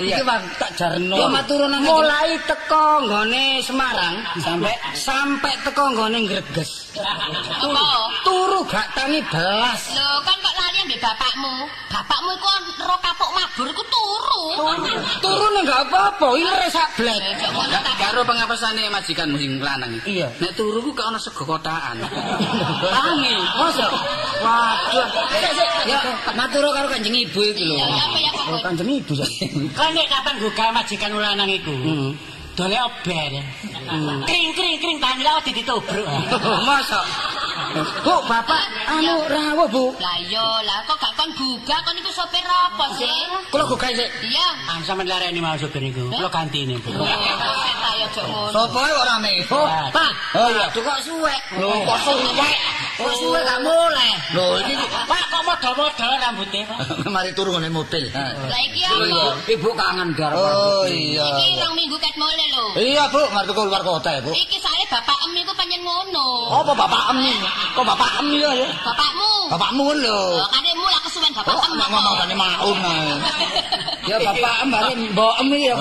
Iki Bang tak jarno. Yo matur nang mulai teko nggone Semarang sampai sampai teko nggone Greges. Apa? Turu gak tani belas. Lho, kan kok lali ambek bapakmu. Bapakmu iku ro kapuk mabur iku turu. Turu nek gak apa-apa, ire sak blek. Karo pengapesane majikanmu sing lanang. Iya. Nek (laughs) turu ku gak ono sego kotaan. Tangi. Masa? Waduh. Ya, matur karo Kanjeng Ibu iki lho. Ya Oh, kok. Kanjeng Ibu. Kan nek kapan gugah majikan ulanang iku. Hmm. Dole ober. Kring kring kring tani lawat ditobruk. (laughs) Masa? Bu, Bapak anu rawuh, Bu. Lah iya, lah kok gak kon gugah kon iku sopir apa sih? Kula gugah sik. Iya. Ah sampean lareni mau sopir niku. Kula ganti ini. Bu. Aja ngono. Sopo ae ora? Oh, Pak. Oh iya, tuh kok suwek. Lho, kok suwek? Kok suwek gak mulai. Lho, iki Pak kok modal-modal rambutnya, Pak? (laughs) Mari turu ngene mobil. Lah iki apa? Ibu kangen garap. Oh iya. Iki rong minggu ket mulai lho. Iya, Bu, mari tuku luar kota ya, Bu. Iki soalnya bapak em iku pengen ngono. Apa bapak em? Kok bapak em ya? Bapakmu. Bapakmu kan lho. Oh, kadekmu lah kesuwen bapak Oh, em. nek ngomong maun ae. (laughs) Ya bapak mbare mbok em ya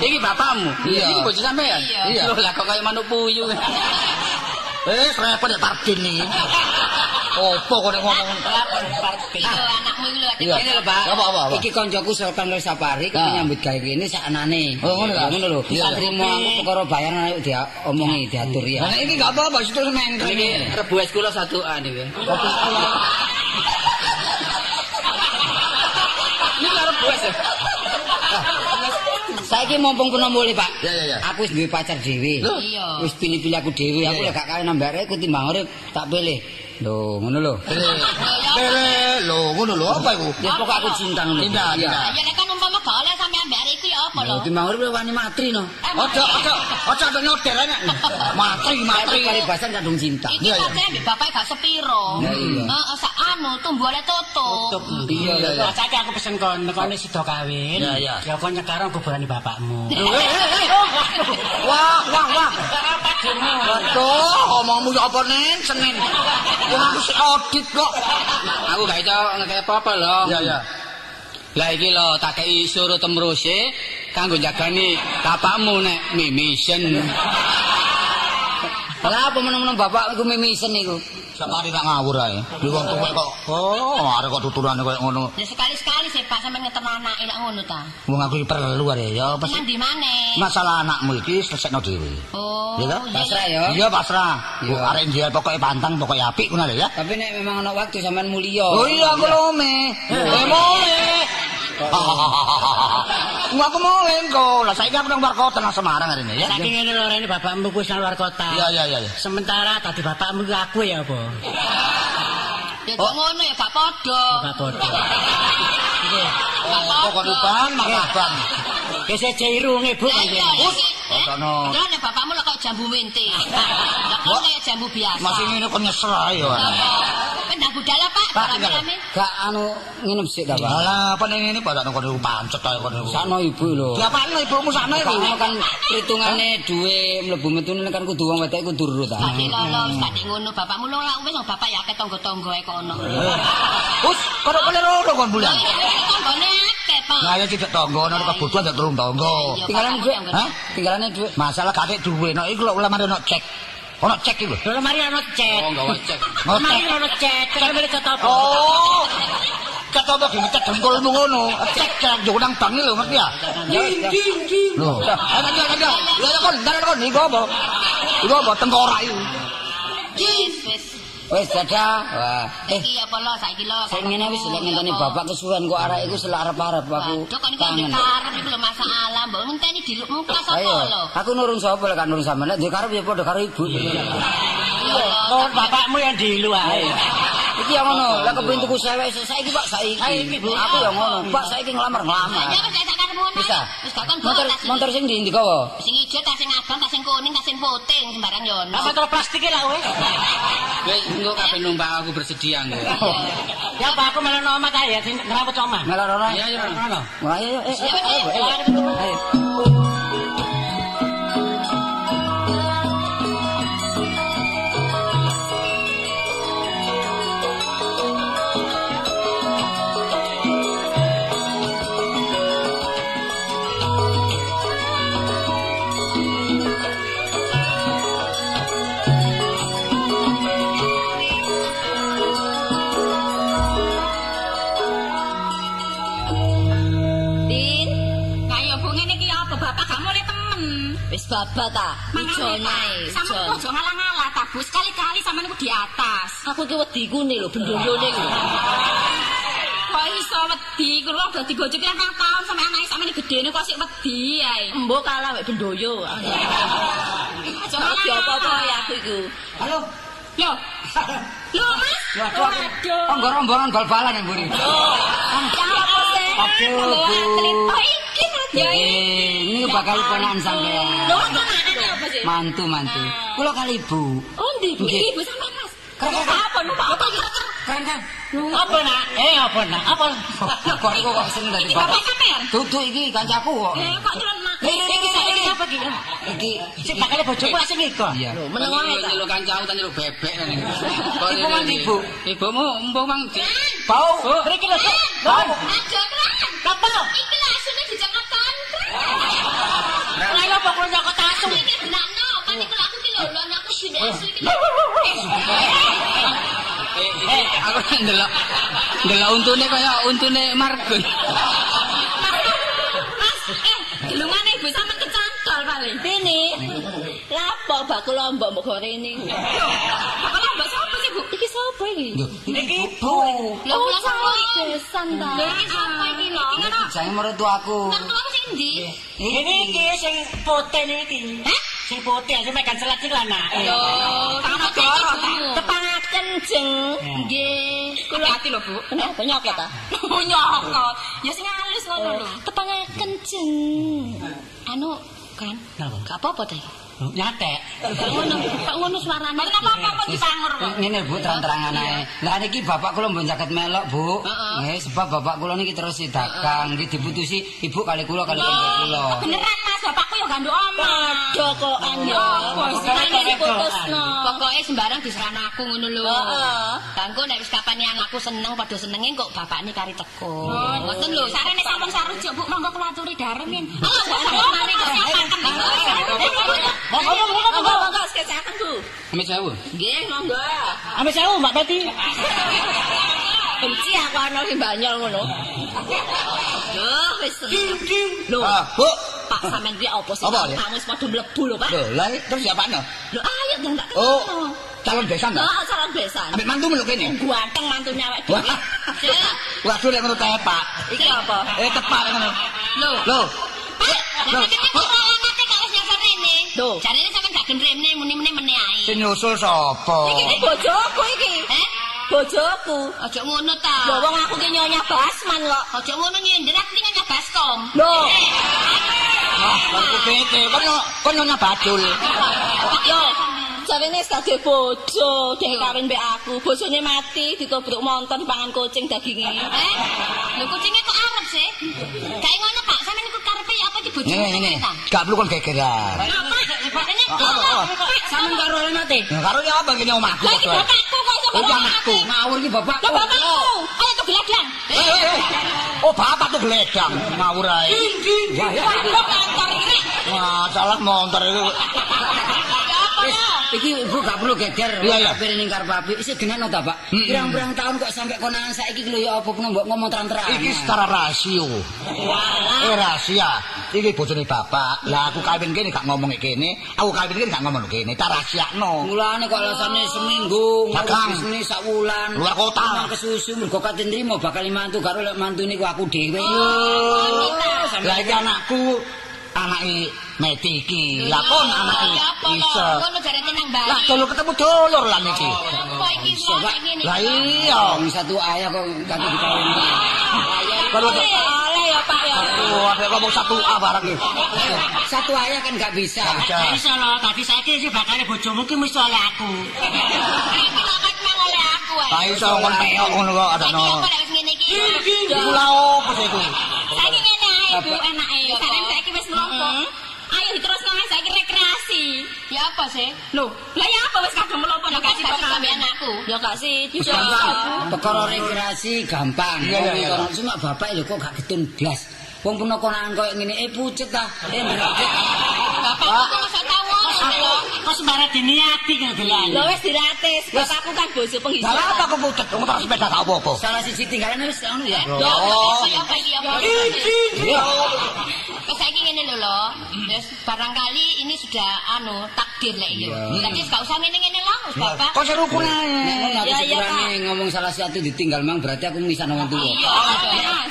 iki bapakmu. Iya. Iki bojo sampean. Iya. Loh, lah kok kaya manuk puyuh. (laughs) Eh, repot ya Pardin nih. Opo kok nek ngomong Iya, anakmu iki lho. Iya. Ini lho, Pak. Apa, apa? Iki koncoku Sultan Nur Sapari Nah. kepengin nyambut gawe kene saknane. Oh, ngono ta? Ngono lho. Iya. Trimo aku perkara bayaran ayo dia omongi diatur ya. Lah iki gak apa-apa, situ neng Iki rebu es kula satuan iki. Ini karo rebu es. Saiki mumpung kuno mulih, Pak. Ya, ya, ya. Aku wis duwe pacar dhewe. Iya. Wis pilih-pilih aku dhewe. Aku lek gak kawin nambah arek ku timbang urip tak pilih. Lho, ngono lho. Lele, lho ngono lho apa iku? Ya pokok aku cinta ngono. Cinta, Iya. cinta. Ya nek kan umpama gak oleh sampe ambek arek iku ya apa lho? Lho, timbang urip wani matri no. Ojo, ojo, ojo ada nyodel enak. Matri, matri. Matri paribasan kadung cinta. Iki Iya, iya. bapak gak sepiro. Heeh, sak anu tumbuh oleh tutup. Iya, iya, saiki aku pesen kon nekone sida kawin. Ya, kon nyekarang kuburane bapakmu. Eh, eh, eh. Wah, wah, wah. Waduh, omongmu ya apa nen Senin. Wong aku sik audit kok. Aku gak iso ngekek apa-apa lho. Ya, ya. Lah iki lho tak kei suruh temruse kanggo jagani bapakmu nek mimisen. Lah apa meneng-meneng bapak iku mimisen iku? Samari tak ngawur ae. Di wong tuwek kok. Oh, arek kok tuturane koyo ngono. Ya sekali-sekali sih Pak sampe ngeterno anake nek ngono ta. Wong aku perlu are ya apa sih? Nang di maneh? Masalah anakmu iki selesekno dhewe. Oh. Toh? Pasrah ya. Iya pasrah. Yo arek dia pokoke pantang, pokoke apik ngono lho ya. Tapi nek memang ana waktu sampean mulia. Oh iya aku lome. Eh mole. Wah (laughs) aku mole engko. Lah saiki aku nang Warkota nang Semarang hari ini ya. Saking ngene lho rene bapakmu kuwi nang luar kota. Iya iya iya. Sementara tadi bapakmu ku aku ya apa? (laughs) Ya kok ngono ya gak padha. Gak padha. Oh, kok depan makaban. Wis irunge Bu Lah Lah nek bapakmu lho kok jambu mente. Lah kok kaya jambu biasa. Masih ngene kok nyesel ae ya. Pendang budala Pak, Pak, rame-rame. Gak anu nginep sik ta, Pak. Alah, apa ning ngene padane kok pancet ae kok. Sakno ibu lho. Diapakno ibumu sakno iku? Sakno kan perhitungane duwe mlebu metune kan kudu wong wedok kudu urut ta. Tadi lolo, tadi ngono bapakmu lho lah wis bapak ya akeh tangga-tangga e kono. Us, kok kok loro kon bulan. Tanggane akeh, Pak. Nah, ya tidak tangga ana kebutuhan ndak telung tangga. Iya, Tinggalan bapakmu duit, tanggane. Tinggalane duit. Masalah gak duwe, nek iku lho lemare ono cek. Ono cek iku. Lho mari ana cek. Oh, gawe cek. (laughs) Oh, cek. ana cek. Cek mari ketopo. Oh. Apa gini cek dengkulmu ngono. Cek cek yo nang bangi lho ngerti ya? Lho. Ayo ayo ayo. Ya ya kon, ndar kon iku apa? Iku apa tengkorak iku? Wis, wis. Wis dadah. Wah, eh Iki apa lo saiki lo? Saya ngene wis lek ngenteni bapak kesuwen kok arek iku selarep-arep aku. Waduh, kok niku kangen. karep iku lho masalah, mbok ngenteni diluk muka sapa Ayo, lho? aku nurun sapa lek kan nurun sampean. Nek karep ya padha karo ibu. Oh, bapakmu yang di luar. Iki yang ngono, lek kepengin tuku sewek saiki Pak saiki. Aku yang ngono. Pak saiki. Ya ngono. Bisa. Wis gak kon Motor motor sing ndi ndi kowe? sing ijo tas sing abang, tas sing kuning, tas sing putih sembarang yo ono. Apa terus plastik lah kowe? (laughs) Engko kabeh numpang aku bersedia engko. Ya apa aku malah nomah ta ya sing ngerawat omah. Melok ora. Iya, iya, ngono. Wah, ayo ayo. ayo, wis baba ta. Ijo nae. Sama ijo. ojo ngalah-ngalah ta Bu. Sekali-kali sama niku di atas. Aku ki wedi ku nih lho bendoyone lho. Kok iso wedi kulo udah digojoki nang tahun sampe anake sampe gedene kok sik wedi ae. Mbok kalah wek bendoyo. Aja apa-apa ya aku iku. Halo. Lho. Lho Mas. Waduh. Tonggo rombongan bal-balan yang mburi. Oh Mas. Ya Eh, ini bakal ponakan sampean. Lho apa sih? Mantu, mantu. Kula kali Bu. Oh ndi Bu? Nggih. Ibu sampe Mas. Keren, Apa nu Pak? Apa Keren kan? Apa nak? Eh apa nak? Apa? Kok iku kok sing dadi Iki bapak bapak? sampean? Duduk iki kancaku kok. Eh kok nyelon mak. Iki iki iki Apa iki? iki Sing bakal bojoku asing iki. Iya. meneng wae ta. Nyeluk kancaku ta nyeluk bebek kan. Ibu mang ibu. Ibumu mbok mang di Bau. Mriki lho. Cuk. Bau. Aja. Apa? Iki lah asune di Jakarta. Lah yo pokoknya nyokot asu. Iki benakno, kan iku anakku sini asu iki. Eh, aku ndelok ndelok untune kaya untune. Mas, eh, gelungane ibu sampe kecantol paling. Ini lapo bakul lombok mbok gorene. Kalau mbak sapa sih, Bu? Iki sapa iki? Iki ibu. Lho, kula sapa? besan ta. Lho, iki sapa iki lho? Iki mertuaku. Sing ndi? Ini iki sing. Hah? Sing putih sing megan selat iki lah nak. Lho, sama negara ta? Tepang kenjeng. Nggih. Kula Hati lho, Bu. Kenapa nyokot ta? Nyokot. Ya sing halus ngono lho. Tepangnya kenjeng. Anu kan. Napa? Gak apa-apa ta. Nyatek. Gak ngono, suarane. Mboten apa-apa kok disangur kok. Ngene Bu terang-terangan ae. Lah niki bapak kula mbon jaket melok, Bu. Heeh. Nggih, sebab bapak kula niki terus dagang, niki diputusi ibu kali kula kali kula. Beneran Mas, bapakku ya ganduk omah. Padha kok sih? Senane diputusno. Pokoke sembarang diserahno aku ngono lho. Heeh. Kanggo nek wis kapane anakku seneng padha senenge kok bapakne kari teko. Ngoten lho, sarene sampun sarujuk Bu, monggo kula aturi darem yen. Ayo, mari kok. Monggo monggo monggo monggo sekecaken Bu. Amit sewu. Nggih, monggo. Ame sewu Mbak Peti. Benci aku ana sing banyol ngono. Duh, wis seneng. Lho, Ah, Bu. Pak sampean ki apa sih? Kamu wis padha mlebu lho, Pak. Lho, lah terus siapa no? Lho, ayo dong tak Oh, calon besan ta? Heeh, salam besan. Ambek mantu meluk kene. Ganteng mantunya awake Wah. dhewe. Waduh lek ngono tepak. Iki apa? Eh tepak lek ngono. Lho, Lho, Pak, kene kok kok nyasar rene. Lho. Jarene sampean gak gendremne muni-muni meneh ae. sing nyusul sapa? Iki bojoku iki. Eh? Bojoku. Aja ngono ta. Ya wong aku ki nyonya Basman kok. Aja ngono nyindir aku tinggal baskom. Lho. Ah, aku bete. Kon kon nyonya badul. Yo. Jarene sadhe bojo, dhek kawin mbek aku. Bojone mati ditobruk montor pangan kucing daginge. Eh? Lho kucinge kok arep sih? Kayak ngono Pak, sampean iku karepe ya apa iki bojomu Ngene ngene. ta? Gak perlu kon gegeran. Ah, ah, ah. Sampeyan karo. Nah, Karo ya apa kene omahku Lah iki kok. bapakku kok iso mati. Ngawur iki bapak. Lah bapakku. Ayo tuh geladang. Eh, eh, eh. Oh, bapak tuh geledang ngawur ae. Wah, kantor iki. Wah, salah motor itu. Iki ibu gak perlu geger. Iya, iya. Kabeh ning karep apik. Wis genekno ta, Pak? Pirang-pirang tahun kok sampai konangan saiki ki lho ya apa kena mbok ngomong terang-terangan. Iki secara rasio. Eh rahasia. Iki bojone bapak. Lah aku kawin kene gak ngomong kene, aku kawin kene gak ngomong kene. Tak rahasiakno. Mulane kok alasane seminggu Dagang. sak wulan. Luar kota. Nang kesusu mergo kate nrimo bakal mantu karo lek mantu niku aku dhewe. Lah iki anakku anake Meti iki. Lah kon anake Bali. Lah dulu ketemu dulur lah niki. Kok iki. Lah iya. Wong satu ayah kok kate dikawin. Kalau Oleh ya Pak ya. Aduh, ada ngomong satu A barang iki. Satu ayah kan gak bisa. Bisa. Iso lho, tadi saiki sih bakal bojomu ki mesti oleh aku. Iki. Tak iso kon peok ngono kok ngene iki? Iku lah opo sih iku? Saiki ngene ae Bu, enake. Sareng saiki wis mlongo. Ayo diterusno ae saiki rekreasi. Ya apa sih? Loh, Lah ya apa wis kadung mlopo nek kasih kok sampean aku. ya kasih Wis gampang. Perkara rekreasi gampang. Iya. Wong cuma bapak ya kok gak getun blas. Wong puno konangan koyo ngene eh pucet ta. Eh. Bapak kok ngono lho. Kok sembarang diniati kan gelan. Lho wis diratis, bapakku kan bojo penghisap. Lah apa kok pucet? Kamu tak sepeda gak apa-apa. Salah siji tinggalan wis anu ya. Oh. iki? Wes saiki ngene lho lho. Wis barangkali ini sudah anu takdir lek yo. Dadi gak usah ngene-ngene wis Bapak. Kok. Nek aku Ya, iya, sepurane ngomong salah satu ditinggal mang berarti aku ngisah wong tuwa.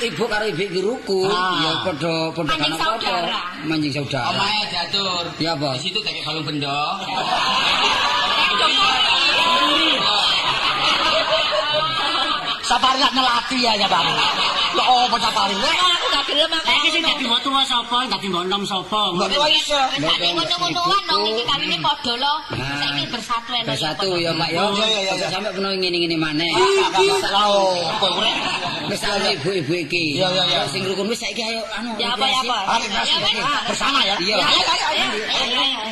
Ibu karo ibu iki ruku, Ah. ya padha padha kan apa-apa. saudara. Manjing saudara. Omae diatur. Ya apa? Di situ kayak balung bendo. Sapari gak nyelati ya ya Bang. Lah opo sapari? Aku gelem aku. Saiki sing dadi mbok tuwa sapa, dadi mbok enom sapa. Mbok tuwa iso. Sak ngono-ngonoan dong iki kawine padha lho. Saiki bersatu lho. Bersatu ya Pak ya. Iya. sampe peno ngene-ngene maneh. Lah opo urip? Wis ana ibu-ibu iki. Iya, iya, iya. Sing rukun wis saiki ayo anu. Ya apa ya apa? Bersama ya. Iya. Ayo, ayo, ayo.